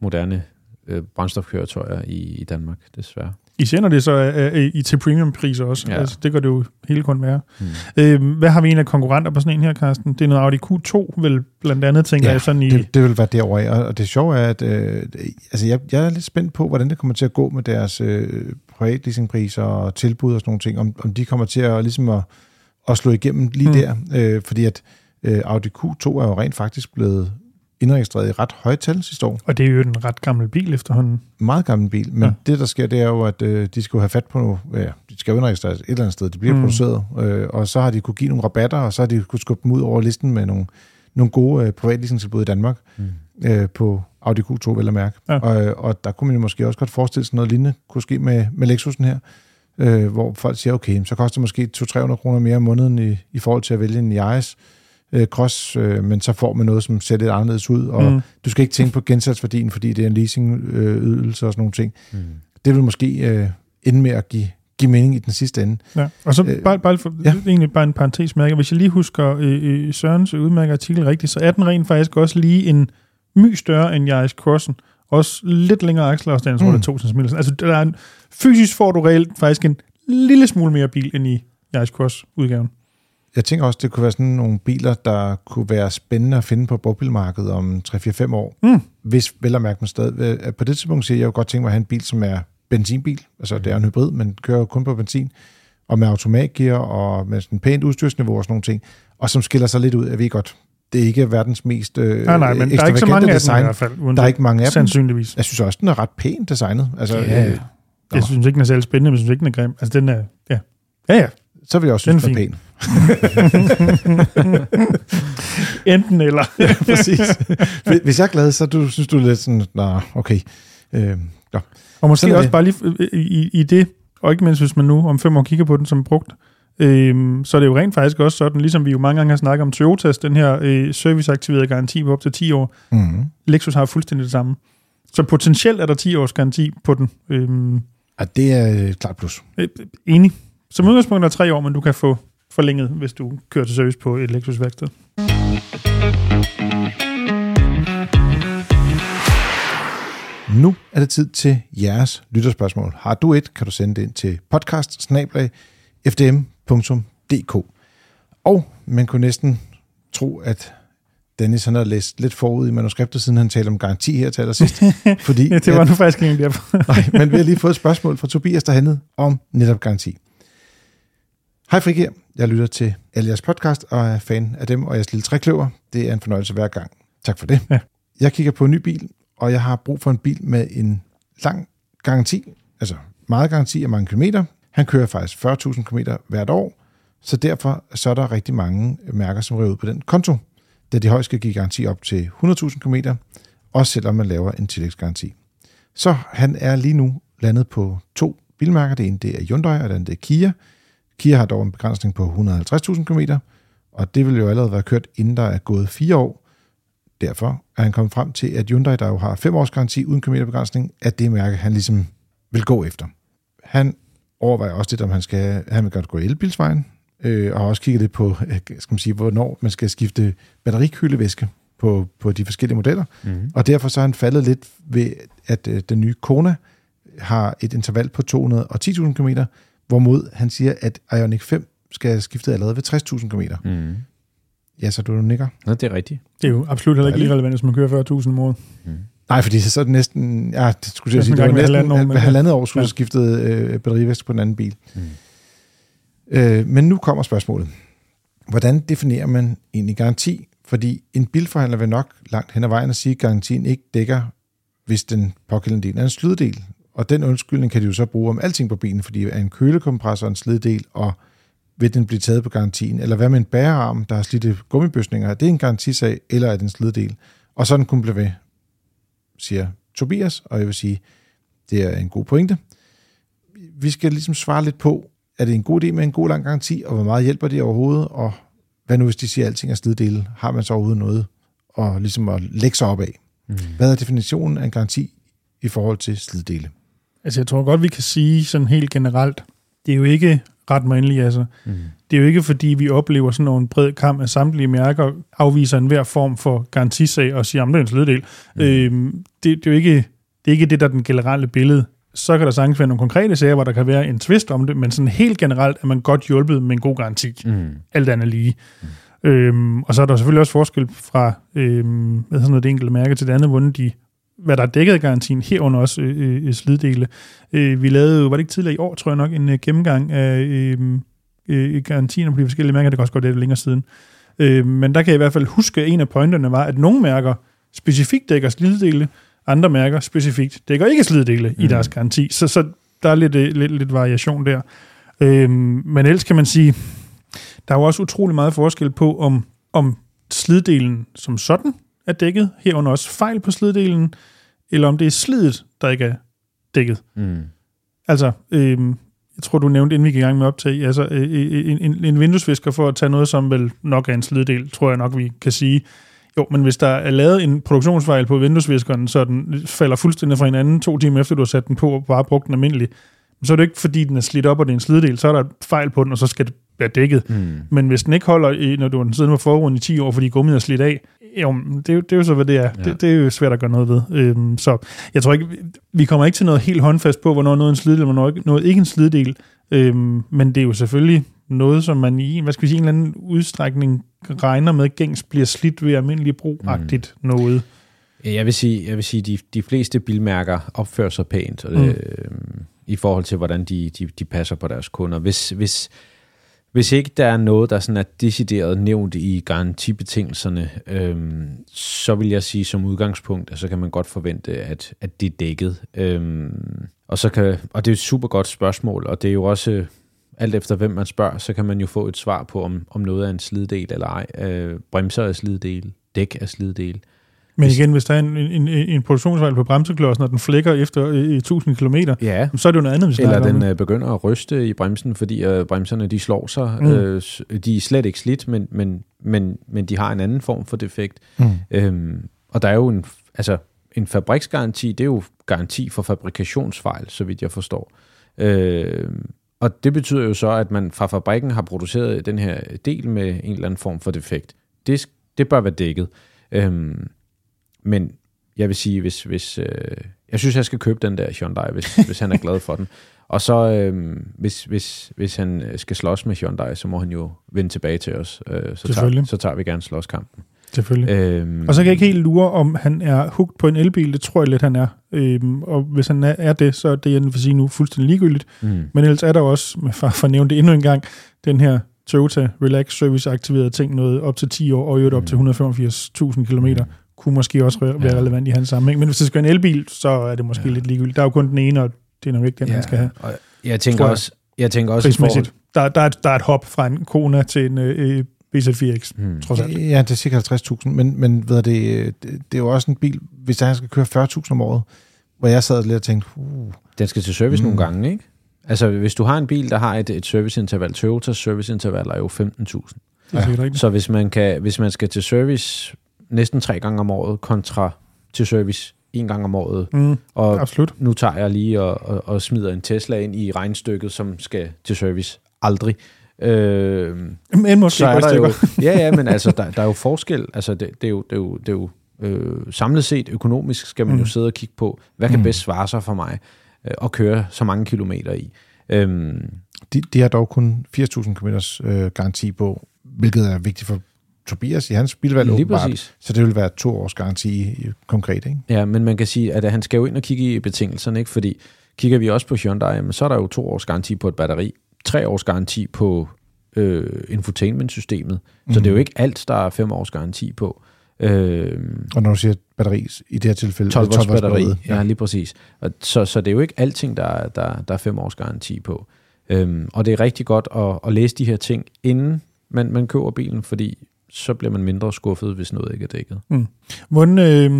S2: moderne øh, brændstofkøretøjer i, i Danmark, desværre.
S3: Især når det så er, er, er i til premiumpriser også.
S2: Ja.
S3: Altså, det gør det jo hele kun være.
S2: Mm.
S3: Øhm, hvad har vi en af konkurrenter på sådan en her, Carsten? Det er noget Audi Q2, vel blandt andet, tænker
S1: Ja,
S3: jeg, sådan i...
S1: Det, det vil være derovre. Og, og det sjove er, at øh, altså jeg, jeg er lidt spændt på, hvordan det kommer til at gå med deres øh, privatleasingpriser og tilbud og sådan nogle ting. Om, om de kommer til at, ligesom at, at slå igennem lige
S3: mm.
S1: der. Øh, fordi at øh, Audi Q2 er jo rent faktisk blevet indregistreret i ret høje tal sidste år.
S3: Og det er jo en ret gammel bil efterhånden.
S1: Meget gammel bil. Men
S3: Ja.
S1: det, der sker, det er jo, at øh, de skal jo have fat på. Ja, de skal jo indregistreres et eller andet sted. De bliver
S3: Mm.
S1: mm. produceret. Øh, og så har de kunne give nogle rabatter, og så har de kunne skubbe dem ud over listen med nogle, nogle gode øh, privatleasingtilbud i Danmark
S2: Mm.
S1: øh, på Audi Q2, vel at mærke.
S3: Ja.
S1: Og, og der kunne man jo måske også godt forestille sig noget lignende kunne ske med, med Lexusen her, øh, hvor folk siger, okay, så koster det måske 200-300 kroner mere om måneden i, i forhold til at vælge en Yaris øh, Cross, øh, men så får man noget, som ser lidt anderledes ud, og
S3: Mm.
S1: mm. du skal ikke tænke på gensatsværdien, fordi det er en leasingydelse øh, ydelse og sådan nogle ting.
S2: Mm.
S1: Det vil måske øh, ende med at give, give mening i den sidste ende.
S3: Ja. Og så
S1: Øh,
S3: bare, bare, for,
S1: ja.
S3: egentlig bare en parentes mærke. Hvis jeg lige husker øh, øh, Sørens udmærket artikel rigtigt, så er den rent faktisk også lige en my større end Yaris Crossen. Også lidt længere akselafstand, tror jeg,
S1: Mm.
S3: det er 2 cm. Altså, der er en, fysisk får du reelt faktisk en lille smule mere bil end i Yaris Cross-udgaven.
S1: Jeg tænker også, det kunne være sådan nogle biler, der kunne være spændende at finde på brugbilmarkedet om 3-4-5 år.
S3: Mm.
S1: Hvis vel at mærke man stadig... øh, På det tidspunkt siger jeg jo godt tænke mig at have en bil, som er benzinbil. Altså det er en hybrid, men kører jo kun på benzin. Og med automatgear og med sådan pænt udstyrsniveau og sådan nogle ting. Og som skiller sig lidt ud, jeg ved godt, det er ikke verdens mest øh,
S3: Nej, nej, men der er ikke så mange af dem i
S1: design.
S3: hvert fald. Uden
S1: Der er ikke mange af dem.
S3: Sandsynligvis.
S1: Jeg synes også, den er ret pænt designet. Altså,
S3: Ja,
S1: øh,
S3: Jeg synes ikke, den er særlig spændende, men jeg synes ikke, den er grim. Altså, den er... Ja, ja. ja.
S1: Så vil jeg også synes, den er pæn.
S3: Enten eller.
S1: Præcis. Hvis- jeg er glad, så du, synes du lidt sådan, nå, okay. Øh, nå.
S3: Og måske
S1: Sådan
S3: også
S1: det.
S3: bare lige øh, i, i det, og ikke mindst hvis man nu om fem år kigger på den som brugt, øhm, så er det jo rent faktisk også sådan, ligesom vi jo mange gange har snakket om Toyotas, den her øh, serviceaktiverede garanti på op til 10 år.
S1: Mm-hmm.
S3: Lexus har fuldstændig det samme. Så potentielt er der 10 års garanti på den. Øhm,
S1: Ja, det er klart plus.
S3: øh, enig. Som udgangspunkt er 3 år, men du kan få forlænget, hvis du kører til service på et Lexus værksted.
S1: Nu er det tid til jeres lytterspørgsmål. Har du et, kan du sende det ind til podcast. Og man kunne næsten tro, at Dennis han har læst lidt forud i manuskriptet, siden han talte om garanti her til allersidst. fordi,
S3: Ja, det var nu faktisk ikke derfor.
S1: Nej, men vi har lige fået et spørgsmål fra Tobias, der handlede om netop garanti. Hej Frik her. Jeg lytter til alle jeres podcast og er fan af dem og jeres lille trækløver. Det er en fornøjelse hver gang. Tak for det.
S3: Ja.
S1: Jeg kigger på en ny bil, og jeg har brug for en bil med en lang garanti, altså meget garanti af mange kilometer. Han kører faktisk 40.000 km hvert år, så derfor så er der rigtig mange mærker, som ryger ud på den konto, da de højst skal give garanti op til 100.000 km, også selvom man laver en tillægsgaranti. Så han er lige nu landet på to bilmærker. Det ene det er Hyundai, og det andet det er Kia. Kia har dog en begrænsning på 150.000 km, og det vil jo allerede være kørt, inden der er gået fire år. Derfor er han kommet frem til, at Hyundai, der jo har fem års garanti uden kilometerbegrænsning, er det mærke, han ligesom vil gå efter. Han overvejer også lidt, om han, skal, han vil godt gå elbilsvejen, øh, og har også kigget lidt på, øh, skal man sige, hvornår man skal skifte batterikøllevæske på, på de forskellige modeller.
S2: Mm.
S1: Og derfor så er han faldet lidt ved, at øh, den nye Kona har et interval på 210.000 km, hvorimod han siger, at Ioniq 5 skal skifte allerede ved 60.000 km.
S2: Mm.
S1: Ja, så du nikker.
S2: Nå, det er rigtigt.
S3: Det er jo absolut heller ikke irrelevant, hvis man kører 40.000 om året.
S1: Nej, fordi så er det næsten, ja, det skulle jeg sige, det var næsten
S3: halvandet år,
S1: halvandet år, skulle
S3: Ja.
S1: skiftet øh, batterivæske på den anden bil.
S2: Mm.
S1: Øh, men nu kommer spørgsmålet. Hvordan definerer man egentlig garanti? Fordi en bilforhandler vil nok langt hen ad vejen at sige, at garantien ikke dækker, hvis den pågældende del er en sløddel. Og den undskyldning kan de jo så bruge om alting på bilen, fordi er en kølekompressor en sleddel, og vil den blive taget på garantien? Eller hvad med en bærearm, der har slidte gummibøsninger? Er det en garantisag, eller er det en sliddel? Og sådan kunne blive ved, siger Tobias, og jeg vil sige, det er en god pointe. Vi skal ligesom svare lidt på, er det en god idé med en god lang garanti, og hvor meget hjælper det overhovedet, og hvad nu hvis de siger, at alting er sliddele? Har man så overhovedet noget og ligesom at lægge sig op af? Mm. Hvad er definitionen af en garanti i forhold til sliddele?
S3: Altså, jeg tror godt, vi kan sige sådan helt generelt, det er jo ikke ret mig altså. Mm. Det er jo ikke, fordi vi oplever sådan en bred kamp af samtlige mærker, afviser enhver form for garantisag og siger, at det er en sleddel. Mm. Øhm, det, det, er jo ikke, det er ikke det, der er den generelle billede. Så kan der sagtens være nogle konkrete sager, hvor der kan være en twist om det, men sådan helt generelt er man godt hjulpet med en god garanti. Mm. Alt andet lige. Mm. Øhm, og så er der selvfølgelig også forskel fra øhm, hvad noget, det enkelte mærke til det andet, hvordan de hvad der er dækket af garantien, herunder også øh, øh, sliddele. Øh, vi lavede jo, var det ikke tidligere i år, tror jeg nok, en øh, gennemgang af øh, øh, garantien på de forskellige mærker, det kan også godt lidt længere siden. Øh, men der kan jeg i hvert fald huske, at en af pointerne var, at nogle mærker specifikt dækker sliddele, andre mærker specifikt dækker ikke sliddele mm. i deres garanti. Så, så der er lidt, øh, lidt, lidt variation der. Øh, men ellers kan man sige, der er jo også utrolig meget forskel på, om, om sliddelen som sådan er dækket, herunder også fejl på sliddelen, eller om det er slidet, der ikke er dækket. Mm. Altså, øh, jeg tror, du nævnte, inden vi gik i gang med optag, altså øh, øh, en, en, en vinduesvisker for at tage noget, som vel nok er en sliddel, tror jeg nok, vi kan sige. Jo, men hvis der er lavet en produktionsfejl på vinduesviskeren, så den falder fuldstændig fra hinanden to timer efter, du har sat den på og bare brugt den almindelig, så er det ikke, fordi den er slidt op, og det er en sliddel, så er der fejl på den, og så skal det være dækket. Mm. Men hvis den ikke holder, når du har siddet på forruden i 10 år, fordi gummiet er slidt af, jo, det, er, det er jo så, hvad det er. Ja. Det, det er jo svært at gøre noget ved. Øhm, så jeg tror ikke, vi kommer ikke til noget helt håndfast på, hvornår noget er en sliddel, og hvornår noget ikke en sliddel. Øhm, men det er jo selvfølgelig noget, som man i hvad skal vi sige, en eller anden udstrækning regner med, gængs bliver slidt ved almindelig brug-agtigt mm. noget.
S2: Jeg vil sige, jeg vil sige de, de fleste bilmærker opfører sig pænt mm. øh, i forhold til, hvordan de, de, de passer på deres kunder. Hvis, hvis, hvis ikke der er noget, der sådan er decideret nævnt i garantibetingelserne, øhm, så vil jeg sige som udgangspunkt, at så kan man godt forvente, at, at det er dækket. Øhm, og, så kan, og det er et super godt spørgsmål, og det er jo også, alt efter hvem man spørger, så kan man jo få et svar på, om, om noget er en sliddel eller ej. Øh, bremser er sliddel, dæk er sliddel.
S3: Men igen, hvis der er en, en, en produktionsfejl på bremseklodsen, og den flækker efter øh, 1000 km,
S2: ja.
S3: så er det jo noget andet, vi
S2: Eller den øh, begynder at ryste i bremsen, fordi øh, bremserne de slår sig. Mm. Øh, de er slet ikke slidt, men, men, men, men de har en anden form for defekt. Mm. Øhm, og der er jo en, altså, en fabriksgaranti, det er jo garanti for fabrikationsfejl, så vidt jeg forstår. Øh, og det betyder jo så, at man fra fabrikken har produceret den her del med en eller anden form for defekt. Det, det bør være dækket. Øhm, men jeg vil sige, hvis, hvis øh, jeg synes, jeg skal købe den der Hyundai, hvis, hvis han er glad for den. Og så, øh, hvis, hvis, hvis han skal slås med Hyundai, så må han jo vende tilbage til os. Øh, så, tager, så tager vi gerne slåskampen.
S3: Selvfølgelig. Øhm, og så kan jeg ikke helt lure, om han er hugt på en elbil. Det tror jeg lidt, han er. Øhm, og hvis han er, det, så er det, jeg vil sige nu, fuldstændig ligegyldigt. Mm. Men ellers er der også, for, for at nævne det endnu en gang, den her Toyota Relax Service aktiverede ting, noget op til 10 år, og øvrigt op til 185.000 km. Mm kunne måske også være ja. relevant i hans sammenhæng. Men hvis det skal være en elbil, så er det måske ja. lidt ligegyldigt. Der er jo kun den ene, og det er nok ikke den, ja. han skal have. Og
S2: jeg tænker også, jeg tænker også
S3: forhold... der, der, er et, der er et hop fra en Kona til en øh, BZ4X, hmm. trods alt.
S1: Ja, det er cirka 50.000, men, men ved det, det, det er jo også en bil, hvis han skal køre 40.000 om året, hvor jeg sad lidt og tænkte, uh,
S2: Den skal til service mm. nogle gange, ikke? Altså, hvis du har en bil, der har et, et serviceinterval, Toyotas serviceinterval er jo 15.000. Ja. Så hvis man, kan, hvis man skal til service næsten tre gange om året, kontra til service en gang om året.
S3: Mm, og absolut.
S2: nu tager jeg lige og, og, og smider en Tesla ind i regnstykket, som skal til service aldrig.
S3: Øh, men måske så er der
S2: jo, Ja, ja, men altså, der, der er jo forskel. Altså, det, det er jo, det er jo, det er jo øh, samlet set økonomisk skal man mm. jo sidde og kigge på, hvad kan mm. bedst svare sig for mig øh, at køre så mange kilometer i. Øhm,
S1: de, de har dog kun 80.000 km øh, garanti på, hvilket er vigtigt for Tobias i hans bilvalg Lige åbenbart. Præcis. Så det vil være to års garanti konkret, ikke?
S2: Ja, men man kan sige, at han skal jo ind og kigge i betingelserne, ikke? Fordi kigger vi også på Hyundai, så er der jo to års garanti på et batteri, tre års garanti på øh, infotainment-systemet. Mm. Så det er jo mhm. ikke alt, der er fem års garanti på.
S1: Øh, og når du siger batteri, i det her tilfælde...
S2: 12 volts batteri, ja. ja, lige præcis. Og så, så det er jo ikke alting, der, der, der er fem års garanti på. Øhm, og det er rigtig godt at, at læse de her ting, inden man, man køber bilen, fordi så bliver man mindre skuffet, hvis noget ikke er dækket.
S3: Hvordan, øh,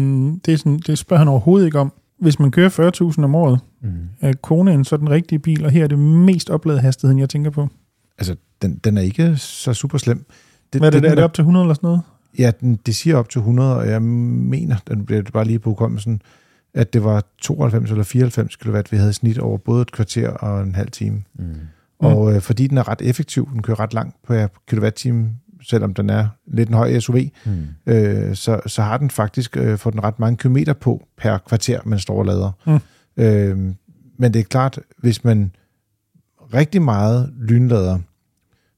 S3: det, er sådan, det spørger han overhovedet ikke om. Hvis man kører 40.000 om året,
S2: Mm.
S3: er Konaen så den rigtige bil, og her er det mest opladede hastigheden, jeg tænker på.
S1: Altså, den, den er ikke så super slem. Det,
S3: Hvad er det,
S1: den
S3: er det op til 100 eller sådan noget?
S1: Ja, den, det siger op til 100, og jeg mener, den bliver bare lige på hukommelsen, at det var 92 eller 94 kW, vi havde snit over både et kvarter og en halv time.
S2: Mm.
S1: Og øh, fordi den er ret effektiv, den kører ret langt per kilowatt-time, selvom den er lidt en høj SUV,
S2: Mm.
S1: øh, så, så har den faktisk øh, fået den ret mange kilometer på per kvarter, man står og lader.
S3: Mm.
S1: Øh, men det er klart, hvis man rigtig meget lynlader,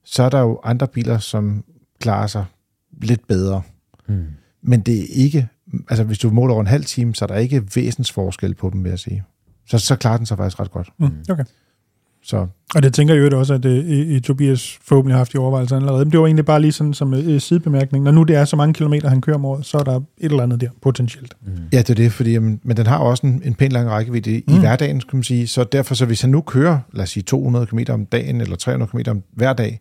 S1: så er der jo andre biler, som klarer sig lidt bedre.
S2: Mm.
S1: Men det er ikke, altså hvis du måler over en halv time, så er der ikke væsens forskel på dem, vil jeg sige. Så, så klarer den sig faktisk ret godt.
S3: Mm. Okay.
S1: Så
S3: Og det tænker jeg jo også, at øh, Tobias forhåbentlig har haft i overvejelser allerede. Men det var egentlig bare lige sådan som øh, sidebemærkning. Når nu det er så mange kilometer, han kører om året, så er der et eller andet der potentielt.
S2: Mm.
S1: ja, det er det, fordi, jamen, men den har også en, en pæn lang rækkevidde i, mm. I hverdagen, kan man sige. Så derfor, så hvis han nu kører, lad os sige 200 km om dagen, eller 300 km om hver dag,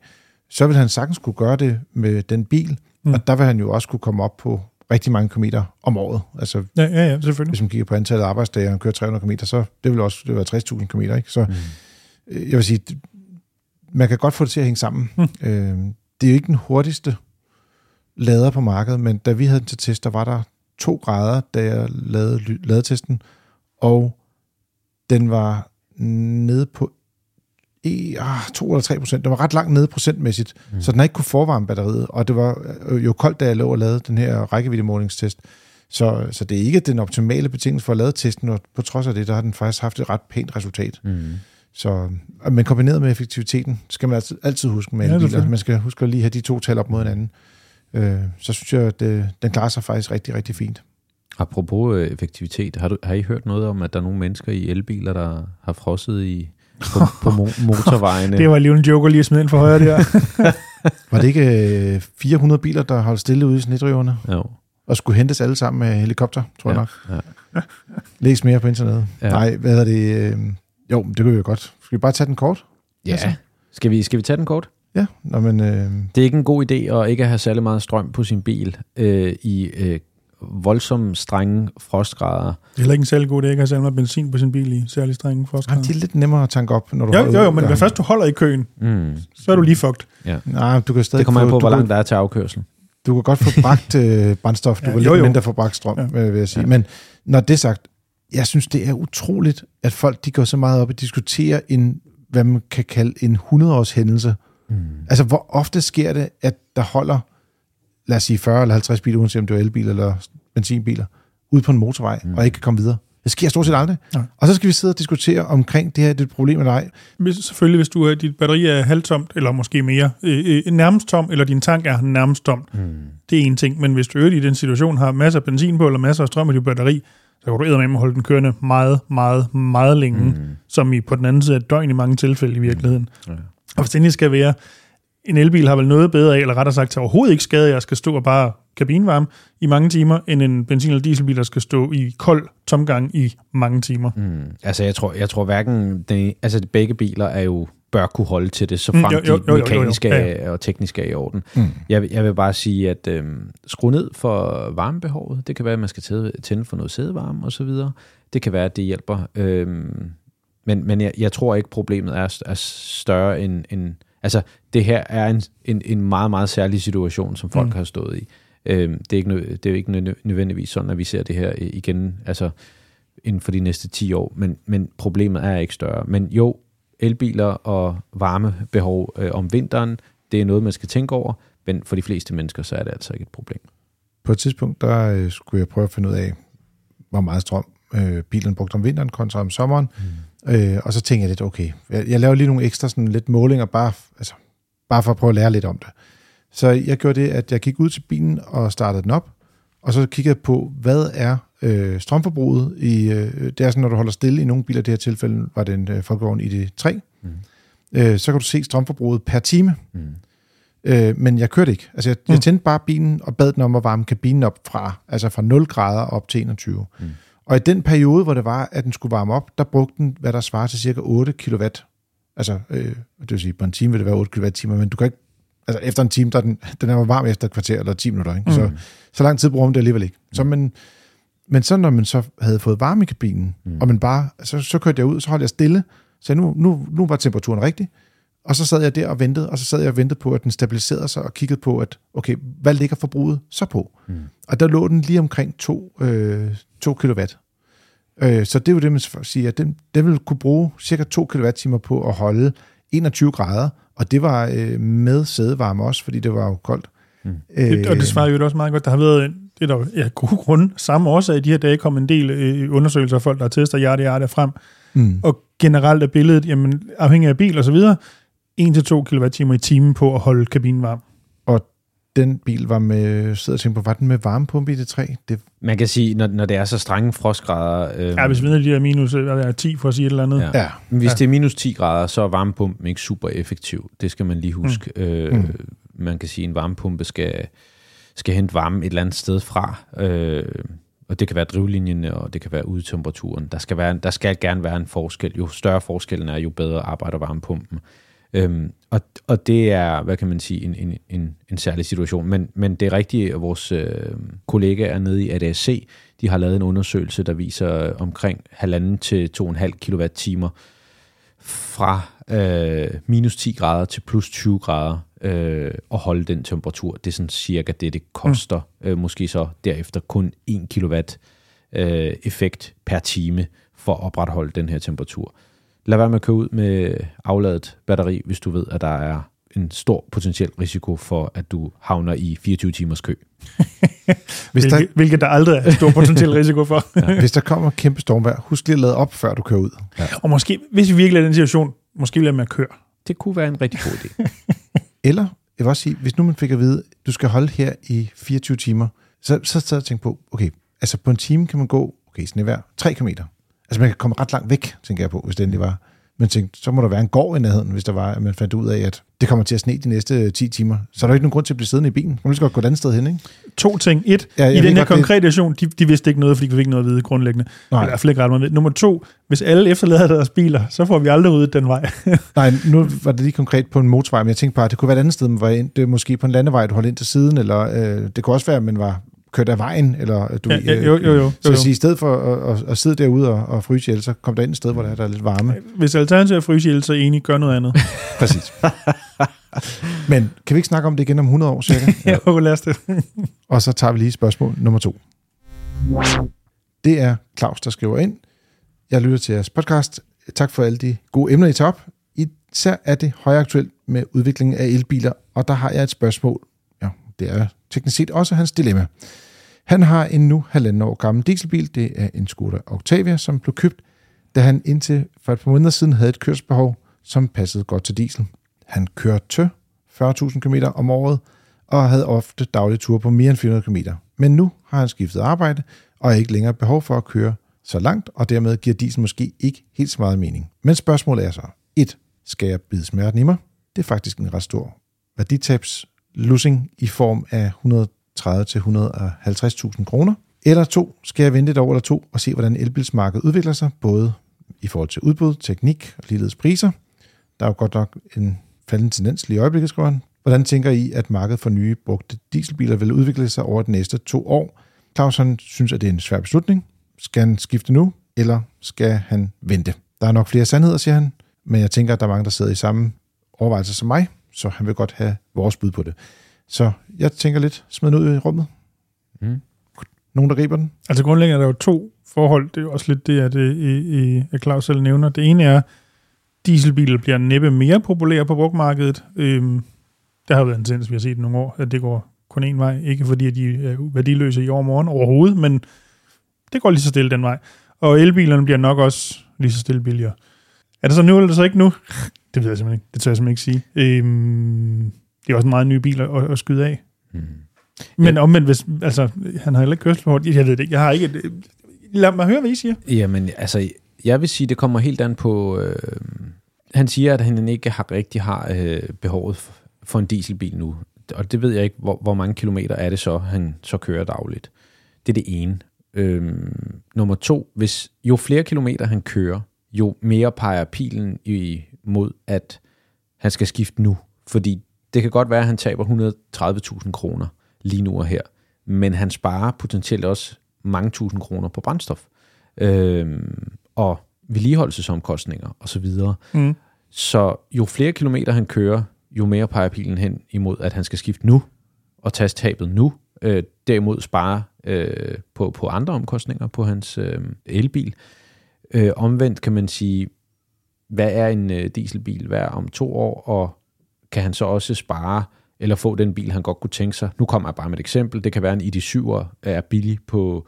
S1: så vil han sagtens kunne gøre det med den bil. Mm. og der vil han jo også kunne komme op på rigtig mange kilometer om året. Altså,
S3: Ja, ja, ja selvfølgelig.
S1: hvis man kigger på antallet af arbejdsdage, og han kører 300 km, så det vil også det vil være 60.000 km, ikke? Så
S2: Mm.
S1: Øh, jeg vil sige, man kan godt få det til at hænge sammen.
S3: Mm.
S1: Øh, det er jo ikke den hurtigste lader på markedet, men da vi havde den til test, der var der to grader, da jeg lavede ladetesten, og den var nede på e, ah, 2 eller 3 procent. Den var ret langt nede procentmæssigt, mm. så den har ikke kunne forvarme batteriet, og det var øh, jo koldt, da jeg lå og lavede den her rækkeviddemålingstest. Så, så det er ikke den optimale betingelse for at lave testen, og på trods af det, der har den faktisk haft et ret pænt resultat.
S2: Mm.
S1: Så, men kombineret med effektiviteten, skal man altid, altid huske med
S3: Ja,
S1: elbiler. man skal huske at lige have de to tal op mod hinanden. Øh, så synes jeg, at det, den klarer sig faktisk rigtig, rigtig fint.
S2: Apropos øh, effektivitet, har, du, har I hørt noget om, at der er nogle mennesker i elbiler, der har frosset i, på, på mo- motorvejene?
S3: Det var lige en joker lige at smide ind for højre der.
S1: Var det ikke øh, 400 biler, der holdt stille ude i snedriverne,
S2: Jo.
S1: og skulle hentes alle sammen med helikopter, tror jeg
S2: Ja,
S1: nok?
S2: ja.
S1: Læs mere på internettet.
S2: Ja.
S1: Nej, hvad hedder det? Øh, jo, det kunne vi jo godt. Skal vi bare tage den kort? Altså.
S2: Ja. Skal vi, skal vi tage den kort?
S1: Ja, Nå, men, øh,
S2: Det er ikke en god idé at ikke have særlig meget strøm på sin bil øh, i øh, voldsomt strenge frostgrader.
S3: Det er heller ikke en særlig god idé, at ikke have særlig meget benzin på sin bil i særlig strenge forskere.
S1: jamen, de er lidt nemmere at tanke op, når du
S3: Jo,
S1: holder
S3: jo, jo, men
S1: Ja.
S3: hvis først du holder i køen,
S2: Mm.
S3: så er du lige fucked.
S1: Nej, du kan stadig
S2: Det kommer an på, hvor langt der er til afkørsel.
S1: du kan godt få bragt øh, brændstof, du
S3: Ja,
S1: kan
S3: jo,
S1: lidt
S3: jo.
S1: mindre få bragt strøm,
S3: Ja.
S1: ja. vil jeg sige.
S2: Ja.
S1: Ja. Men når det er sagt, jeg synes, det er utroligt, at folk de går så meget op og diskuterer en, hvad man kan kalde en 100-års hændelse.
S2: Mm.
S1: Altså, hvor ofte sker det, at der holder, lad os sige 40 eller 50 biler, uanset om det er elbiler eller benzinbiler, ude på en motorvej,
S2: Mm.
S1: og ikke kan komme videre. Det sker stort set aldrig.
S3: Nej.
S1: Og så skal vi sidde og diskutere omkring det her, det er et problem eller ej.
S3: Hvis, selvfølgelig, hvis du er, dit batteri er halvtomt, eller måske mere, øh, øh, nærmest tom, eller din tank er nærmest tom,
S2: Mm.
S3: det er en ting. Men hvis du øvrigt i den situation har masser af benzin på, eller masser af strøm i dit batteri, så kan du eddermame holde den kørende meget, meget, meget længe, mm.
S2: Mm.
S3: som i på den anden side af døgn i mange tilfælde i virkeligheden.
S2: Ja.
S3: Og hvis det skal være, en elbil har vel noget bedre af, eller rettere sagt til overhovedet ikke skade, at jeg skal stå og bare kabinvarme i mange timer, end en benzin- eller dieselbil, der skal stå i kold tomgang i mange timer.
S2: Mm. Altså, jeg tror, jeg tror hverken... Det, altså, begge biler er jo bør kunne holde til det, så
S3: Mm,
S2: frem
S3: jo,
S2: mm,
S3: jo,
S2: de
S3: jo, jo, jo.
S2: mekaniske
S3: Ja,
S2: og tekniske er i orden.
S1: Mm.
S2: Jeg, vil- jeg vil bare sige, at øhm, skru ned for varmebehovet. Det kan være, at man skal tænde, for noget sædevarme og så videre. Det kan være, at det hjælper. Øhm, men men jeg, jeg tror ikke, problemet er, er større end, end... Altså, det her er en, en, en meget, meget særlig situation, som folk
S3: Mm.
S2: har stået i. Øhm, det, er ikke, det er jo ikke nø- nødvendigvis sådan, at vi ser det her igen, altså inden for de næste 10 år, men, men problemet er ikke større. Men jo, elbiler og varmebehov øh, om vinteren, det er noget, man skal tænke over, men for de fleste mennesker, så er det altså ikke et problem.
S1: På et tidspunkt, der øh, skulle jeg prøve at finde ud af, hvor meget strøm øh, bilen brugte om vinteren kontra om sommeren. Mm. Øh, og så tænkte jeg lidt, okay, jeg, jeg laver lige nogle ekstra sådan lidt målinger, bare, altså, bare for at prøve at lære lidt om det. Så jeg gjorde det, at jeg gik ud til bilen og startede den op, og så kiggede jeg på, hvad er øh, strømforbruget i, øh, det er sådan, når du holder stille i nogle biler, i det her tilfælde var det en øh, Folkevogn ID3,
S2: Mm.
S1: øh, så kan du se strømforbruget per time,
S2: Mm.
S1: Øh, men jeg kørte ikke. Altså, jeg, mm. jeg tændte bare bilen og bad den om at varme kabinen op fra, altså fra 0 grader op til 21.
S2: Mm.
S1: Og i den periode, hvor det var, at den skulle varme op, der brugte den, hvad der svarer til cirka 8 kW Altså, øh, det vil sige, på en time vil det være 8 kWh, men du kan ikke, altså efter en time, der er den, den er varm efter et kvarter eller 10 minutter, ikke? Mm. Så, så lang tid bruger man det alligevel ikke. Så men, men så når man så havde fået varme i kabinen, mm. og man bare, så, så kørte jeg ud, så holdt jeg stille, så nu, nu, nu var temperaturen rigtig, og så sad jeg der og ventede, og så sad jeg og ventede på, at den stabiliserede sig, og kiggede på, at okay, hvad ligger forbruget så på? Mm. Og der lå den lige omkring 2 øh, 2 kW. Øh, så det er jo det, man siger, at den, den vil kunne bruge cirka 2 kWh på at holde 21 grader, og det var øh, med sædevarme også, fordi det var jo koldt.
S3: Mm. Øh, og det svarer jo også meget godt. Der har været det er der ja, gode grunde. Samme årsag, i de her dage kom en del øh, undersøgelser af folk, der tester hjerte, hjerte frem. Mm. Og generelt er billedet, jamen, afhængig af bil og så videre, 1-2 kWh i timen på at holde kabinen varm.
S1: Og den bil var med, sidder og tænker på, var den med varmepumpe i det træ? Det...
S2: Man kan sige, når, når det er så strenge frostgrader...
S3: Øh, ja, hvis vi ved, de er minus hvad er 10 for at sige et eller andet.
S2: Ja. ja. Hvis ja. det er minus 10 grader, så er varmepumpen ikke super effektiv. Det skal man lige huske. Mm. Øh, mm. Man kan sige, at en varmepumpe skal, skal hente varme et eller andet sted fra. Øh, og det kan være drivlinjen, og det kan være udetemperaturen. Der skal, være, der skal gerne være en forskel. Jo større forskellen er, jo bedre arbejder varmepumpen. Øhm, og, og det er, hvad kan man sige, en, en, en, en særlig situation. Men, men det er rigtigt, at vores øh, kollegaer nede i ADAC, de har lavet en undersøgelse, der viser øh, omkring 1,5 til 2,5 kWh fra øh, minus 10 grader til plus 20 grader øh, at holde den temperatur. Det er sådan cirka det, det koster. Mm. Øh, måske så derefter kun 1 kW øh, effekt per time for at opretholde den her temperatur lad være med at køre ud med afladet batteri, hvis du ved, at der er en stor potentiel risiko for, at du havner i 24 timers kø.
S3: hvis hvilket, der, hvilket der aldrig er stor potentiel risiko for.
S1: ja. Hvis der kommer kæmpe stormvejr, husk lige at lade op, før du kører ud.
S3: Ja. Og måske, hvis vi virkelig er i den situation, måske lade med at køre.
S2: Det kunne være en rigtig god idé.
S1: Eller, jeg vil også sige, hvis nu man fik at vide, du skal holde her i 24 timer, så, så sad jeg og tænkte på, okay, altså på en time kan man gå, okay, snevejr, 3 km. Altså man kan komme ret langt væk, tænker jeg på, hvis det endelig var. Men tænkte, så må der være en gård i nærheden, hvis der var, at man fandt ud af, at det kommer til at sne de næste 10 timer. Så er der ikke nogen grund til at blive siddende i bilen. Man kan godt gå et andet sted hen, ikke?
S3: To ting. Et, ja, i den her konkrete situation, de, de vidste ikke noget, fordi vi fik ikke noget at vide grundlæggende. Nej. Eller i hvert fald ikke ret meget Nummer to, hvis alle efterlader deres biler, så får vi aldrig ud den vej.
S1: Nej, nu var det lige konkret på en motorvej, men jeg tænkte bare, at det kunne være et andet sted, man var ind. Det er måske på en landevej, du holdt ind til siden, eller øh, det kunne også være, at man var kørt af vejen, eller du
S3: ja, ja, jo, jo, jo,
S1: så jo. Sige, i stedet for at, at, at sidde derude og, og fryse ihjel, så kom der ind et sted, hvor der er, der er lidt varme.
S3: Hvis alternativet er at fryse ihjel, så enig, gør noget andet.
S1: Præcis. Men kan vi ikke snakke om det igen om 100 år cirka?
S3: ja, jo, lad os det.
S1: og så tager vi lige spørgsmål nummer to. Det er Claus, der skriver ind. Jeg lytter til jeres podcast. Tak for alle de gode emner, I tager op. Især er det højaktuelt med udviklingen af elbiler, og der har jeg et spørgsmål. Ja, det er teknisk set også hans dilemma. Han har en nu halvanden år gammel dieselbil. Det er en Skoda Octavia, som blev købt, da han indtil for et par måneder siden havde et kørselsbehov, som passede godt til diesel. Han kørte 40.000 km om året, og havde ofte daglige ture på mere end 400 km. Men nu har han skiftet arbejde, og har ikke længere behov for at køre så langt, og dermed giver diesel måske ikke helt så meget mening. Men spørgsmålet er så, 1. Skal jeg bide smerten i mig? Det er faktisk en ret stor værditabs losing i form af 130-150.000 kroner. Eller to, skal jeg vente et år eller to og se, hvordan elbilsmarkedet udvikler sig, både i forhold til udbud, teknik og ligeledes priser. Der er jo godt nok en faldende tendens lige i øjeblikket, skriver han. Hvordan tænker I, at markedet for nye brugte dieselbiler vil udvikle sig over de næste to år? Claus synes, at det er en svær beslutning. Skal han skifte nu, eller skal han vente? Der er nok flere sandheder, siger han, men jeg tænker, at der er mange, der sidder i samme overvejelser som mig, så han vil godt have vores bud på det. Så jeg tænker lidt, smid ud i rummet. Mm. Nogen, der griber den?
S3: Altså grundlæggende er der jo to forhold. Det er jo også lidt det, at, i, at Claus selv nævner. Det ene er, dieselbiler bliver næppe mere populære på brugmarkedet. Øhm, der har været en tendens, vi har set i nogle år, at det går kun en vej. Ikke fordi, at de er værdiløse i overmorgen overhovedet, men det går lige så stille den vej. Og elbilerne bliver nok også lige så stille billigere. Er det så nu, eller er det så ikke nu? Det ved jeg simpelthen ikke. Det tør jeg simpelthen ikke sige. Øhm, det er også en meget ny bil at, at skyde af. Hmm. Men ja. omvendt, hvis, altså, han har heller ikke kørselsforhold. Jeg ved det. Jeg har ikke... Et, lad mig høre, hvad I siger.
S2: Jamen, altså, jeg vil sige, det kommer helt an på... Øh, han siger, at han ikke har rigtig har øh, behovet for, for en dieselbil nu. Og det ved jeg ikke, hvor, hvor mange kilometer er det så, han så kører dagligt. Det er det ene. Øhm, nummer to, hvis jo flere kilometer han kører, jo mere peger pilen i mod, at han skal skifte nu. Fordi det kan godt være, at han taber 130.000 kroner lige nu og her, men han sparer potentielt også mange tusind kroner på brændstof. Øh, og vedligeholdelsesomkostninger osv.
S3: Mm.
S2: Så jo flere kilometer han kører, jo mere peger pilen hen imod, at han skal skifte nu og tage tabet nu. Øh, derimod spare øh, på, på andre omkostninger på hans øh, elbil. Øh, omvendt kan man sige, hvad er en øh, dieselbil værd om to år, og kan han så også spare eller få den bil, han godt kunne tænke sig. Nu kommer jeg bare med et eksempel. Det kan være en ID7'er er billig på,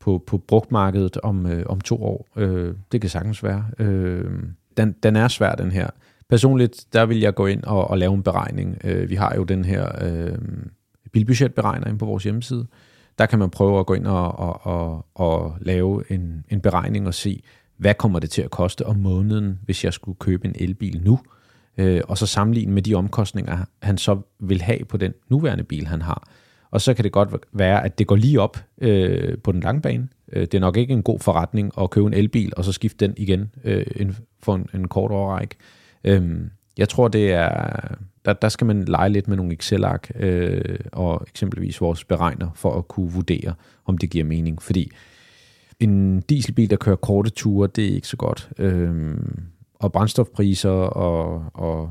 S2: på, på brugtmarkedet om, øh, om to år. Øh, det kan sagtens være. Øh, den, den er svær, den her. Personligt, der vil jeg gå ind og, og lave en beregning. Øh, vi har jo den her øh, bilbudgetberegner inde på vores hjemmeside. Der kan man prøve at gå ind og, og, og, og lave en, en beregning og se, hvad kommer det til at koste om måneden, hvis jeg skulle købe en elbil nu, øh, øh, og så sammenligne med de omkostninger, han så vil have på den nuværende bil, han har. Og så kan det godt være, at det går lige op øh, på den lange bane. Øh, det er nok ikke en god forretning at købe en elbil, og så skifte den igen øh, for en, en kort overrække. Øhm, jeg tror, det er, der, der skal man lege lidt med nogle Excel-ark øh, og eksempelvis vores beregner for at kunne vurdere, om det giver mening. Fordi en dieselbil, der kører korte ture, det er ikke så godt. Øh, og brændstofpriser og, og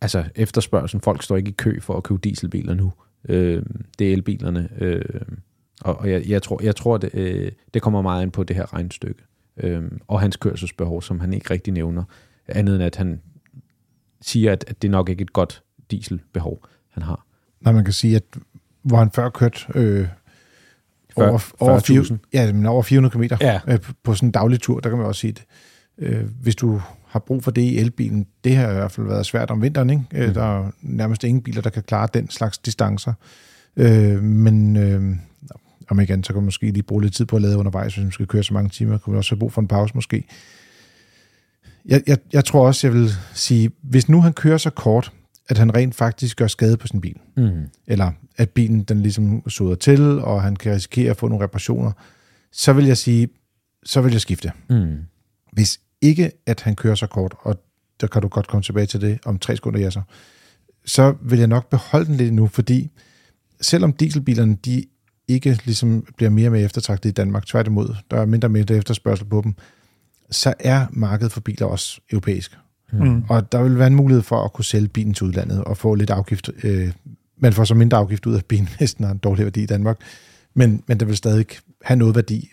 S2: altså efterspørgselen, folk står ikke i kø for at købe dieselbiler nu. Øh, det er elbilerne. Øh, og og jeg, jeg tror, jeg tror det, øh, det kommer meget ind på det her regnstykke. Øh, og hans kørselsbehov, som han ikke rigtig nævner. Andet end at han siger, at, at det nok ikke er et godt dieselbehov, han har.
S1: Nej, man kan sige, at hvor han før kørte øh, over, 40, over, 4, ja, men over 400 km ja. øh, på sådan en daglig tur, der kan man også sige det. Øh, hvis du har brug for det i elbilen, det har i hvert fald været svært om vinteren. Ikke? Øh, mm. Der er nærmest ingen biler, der kan klare den slags distancer. Øh, men øh, om igen, så kan man måske lige bruge lidt tid på at lade undervejs, hvis man skal køre så mange timer. Kunne man også have brug for en pause måske. Jeg, jeg, jeg tror også, jeg vil sige, hvis nu han kører så kort, at han rent faktisk gør skade på sin bil, mm. eller at bilen den ligesom soder til, og han kan risikere at få nogle reparationer, så vil jeg sige, så vil jeg skifte. Mm. Hvis ikke, at han kører så kort, og der kan du godt komme tilbage til det om tre sekunder, ja, så, så vil jeg nok beholde den lidt nu, fordi selvom dieselbilerne, de ikke ligesom bliver mere og mere eftertragtet i Danmark, tværtimod, der er mindre og mindre efterspørgsel på dem, så er markedet for biler også europæisk. Mm. Og der vil være en mulighed for at kunne sælge bilen til udlandet og få lidt afgift. Øh, man får så mindre afgift ud af bilen, hvis den har en dårlig værdi i Danmark. Men, men det vil stadig have noget værdi.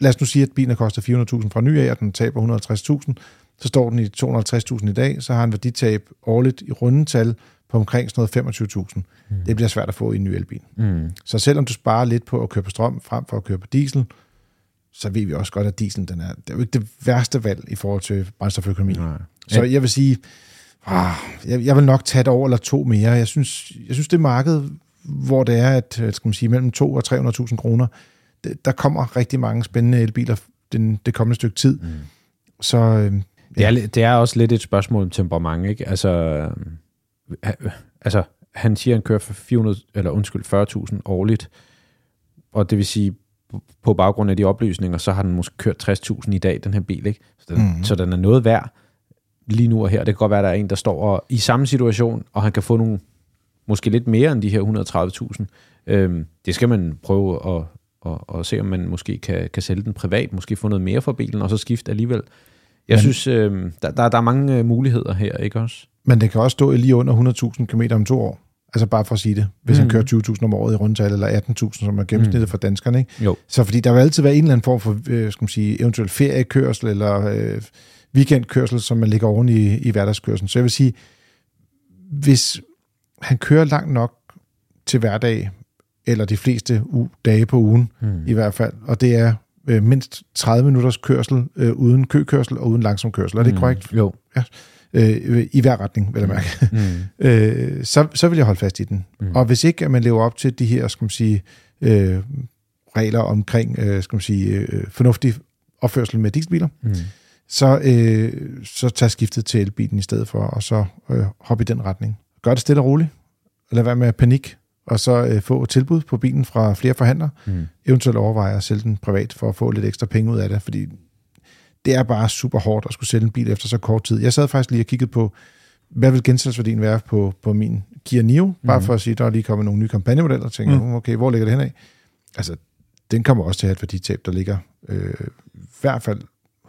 S1: Lad os nu sige, at bilen koster 400.000 fra ny af, og den taber 150.000. Så står den i 250.000 i dag, så har en værditab årligt i rundetal på omkring sådan noget 25.000. Mm. Det bliver svært at få i en ny elbil. Mm. Så selvom du sparer lidt på at køre på strøm frem for at køre på diesel, så ved vi også godt, at diesel den er, det er jo ikke det værste valg i forhold til brændstoføkonomi. Nej. Så jeg vil sige, ah, jeg, jeg vil nok tage et år eller to mere. Jeg synes, jeg synes det marked, hvor det er, at skal man sige, mellem 2 og 300.000 kroner, der kommer rigtig mange spændende elbiler den, det kommende stykke tid. Mm. Så øh,
S2: ja. det, er, det er også lidt et spørgsmål om temperament, ikke? Altså, øh, altså han siger, at han kører for 400, eller undskyld, 40.000 årligt, og det vil sige, på baggrund af de oplysninger, så har den måske kørt 60.000 i dag, den her bil, ikke? Så den, mm. så den er noget værd lige nu og her. Det kan godt være, at der er en, der står og, i samme situation, og han kan få nogle, måske lidt mere end de her 130.000. Øhm, det skal man prøve at, og, og se, om man måske kan, kan sælge den privat, måske få noget mere for bilen, og så skifte alligevel. Jeg men, synes, øh, der, der, der er mange øh, muligheder her, ikke også?
S1: Men det kan også stå lige under 100.000 km om to år. Altså bare for at sige det. Hvis mm. han kører 20.000 om året i rundtal, eller 18.000, som er gennemsnittet mm. for danskerne. Ikke?
S2: Jo.
S1: Så fordi der vil altid være en eller anden form for, øh, skal man sige, eventuelt feriekørsel, eller øh, weekendkørsel, som man ligger oven i, i hverdagskørselen. Så jeg vil sige, hvis han kører langt nok til hverdag, eller de fleste u- dage på ugen mm. i hvert fald, og det er øh, mindst 30 minutters kørsel øh, uden køkørsel og uden langsom kørsel. Er det mm. korrekt?
S2: Jo.
S1: Ja. Øh, I hver retning, vil jeg mærke. Mm. øh, så, så vil jeg holde fast i den. Mm. Og hvis ikke at man lever op til de her, skal man sige, øh, regler omkring, øh, skal man sige, øh, fornuftig opførsel med dieselbiler, mm. så, øh, så tag skiftet til elbilen i stedet for, og så øh, hoppe i den retning. Gør det stille og roligt. Lad være med panik og så øh, få et tilbud på bilen fra flere forhandlere. Mm. Eventuelt overveje at sælge den privat for at få lidt ekstra penge ud af det, fordi det er bare super hårdt at skulle sælge en bil efter så kort tid. Jeg sad faktisk lige og kiggede på, hvad vil gensalgsværdien være på, på min Kia Niro, bare mm. for at sige, der er lige kommet nogle nye kampagnemodeller, og tænker, mm. okay, hvor ligger det henad? Altså, den kommer også til at have et værditab, der ligger øh, i hvert fald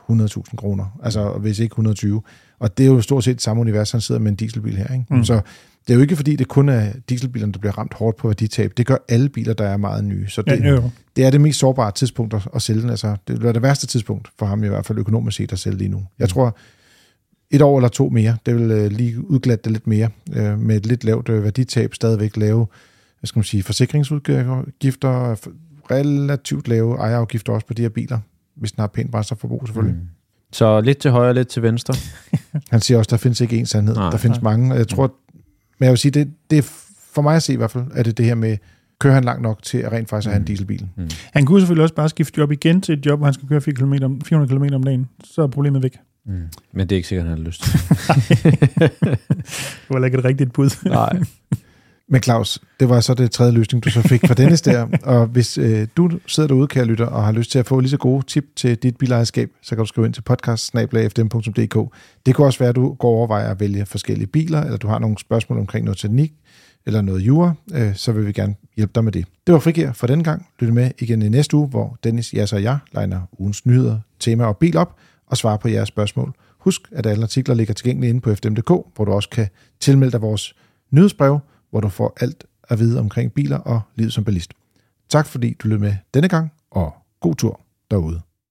S1: 100.000 kroner, altså hvis ikke 120. Og det er jo stort set samme univers, han sidder med en dieselbil her. Ikke? Mm. Så det er jo ikke fordi, det kun er dieselbilerne, der bliver ramt hårdt på værditab. Det gør alle biler, der er meget nye. Så det, ja, det er det mest sårbare tidspunkt at, at sælge den. Altså, det være det værste tidspunkt for ham i hvert fald økonomisk set at sælge lige nu. Jeg tror, et år eller to mere, det vil øh, lige udglatte det lidt mere, øh, med et lidt lavt øh, værditab, stadigvæk lave hvad skal man sige, forsikringsudgifter, relativt lave ejerafgifter også på de her biler, hvis den har pænt brændstofforbrug selvfølgelig. Mm.
S2: Så lidt til højre, lidt til venstre.
S1: Han siger også, at der findes ikke én sandhed. Nej, der findes nej. mange. Jeg tror, men jeg vil sige, det, det er for mig at se i hvert fald, at det det her med, kører han langt nok til at rent faktisk mm. have en mm. dieselbil. Mm.
S3: Han kunne selvfølgelig også bare skifte job igen til et job, hvor han skal køre 400 km, 400 km om dagen. Så er problemet væk.
S2: Mm. Men det er ikke sikkert, han har lyst til.
S3: det var ikke et rigtigt bud.
S2: Nej.
S1: Men Claus, det var så det tredje løsning, du så fik fra Dennis der. Og hvis øh, du sidder derude, kære lytter, og har lyst til at få lige så gode tip til dit bilejerskab, så kan du skrive ind til podcast Det kan også være, at du går overvejer at vælge forskellige biler, eller du har nogle spørgsmål omkring noget teknik, eller noget jura, øh, så vil vi gerne hjælpe dig med det. Det var Frigir for denne gang. Lyt med igen i næste uge, hvor Dennis, Jas og jeg legner ugens nyheder, tema og bil op og svarer på jeres spørgsmål. Husk, at alle artikler ligger tilgængelige inde på fdm.dk, hvor du også kan tilmelde dig vores nyhedsbrev, hvor du får alt at vide omkring biler og livet som ballist. Tak fordi du lød med denne gang, og god tur derude.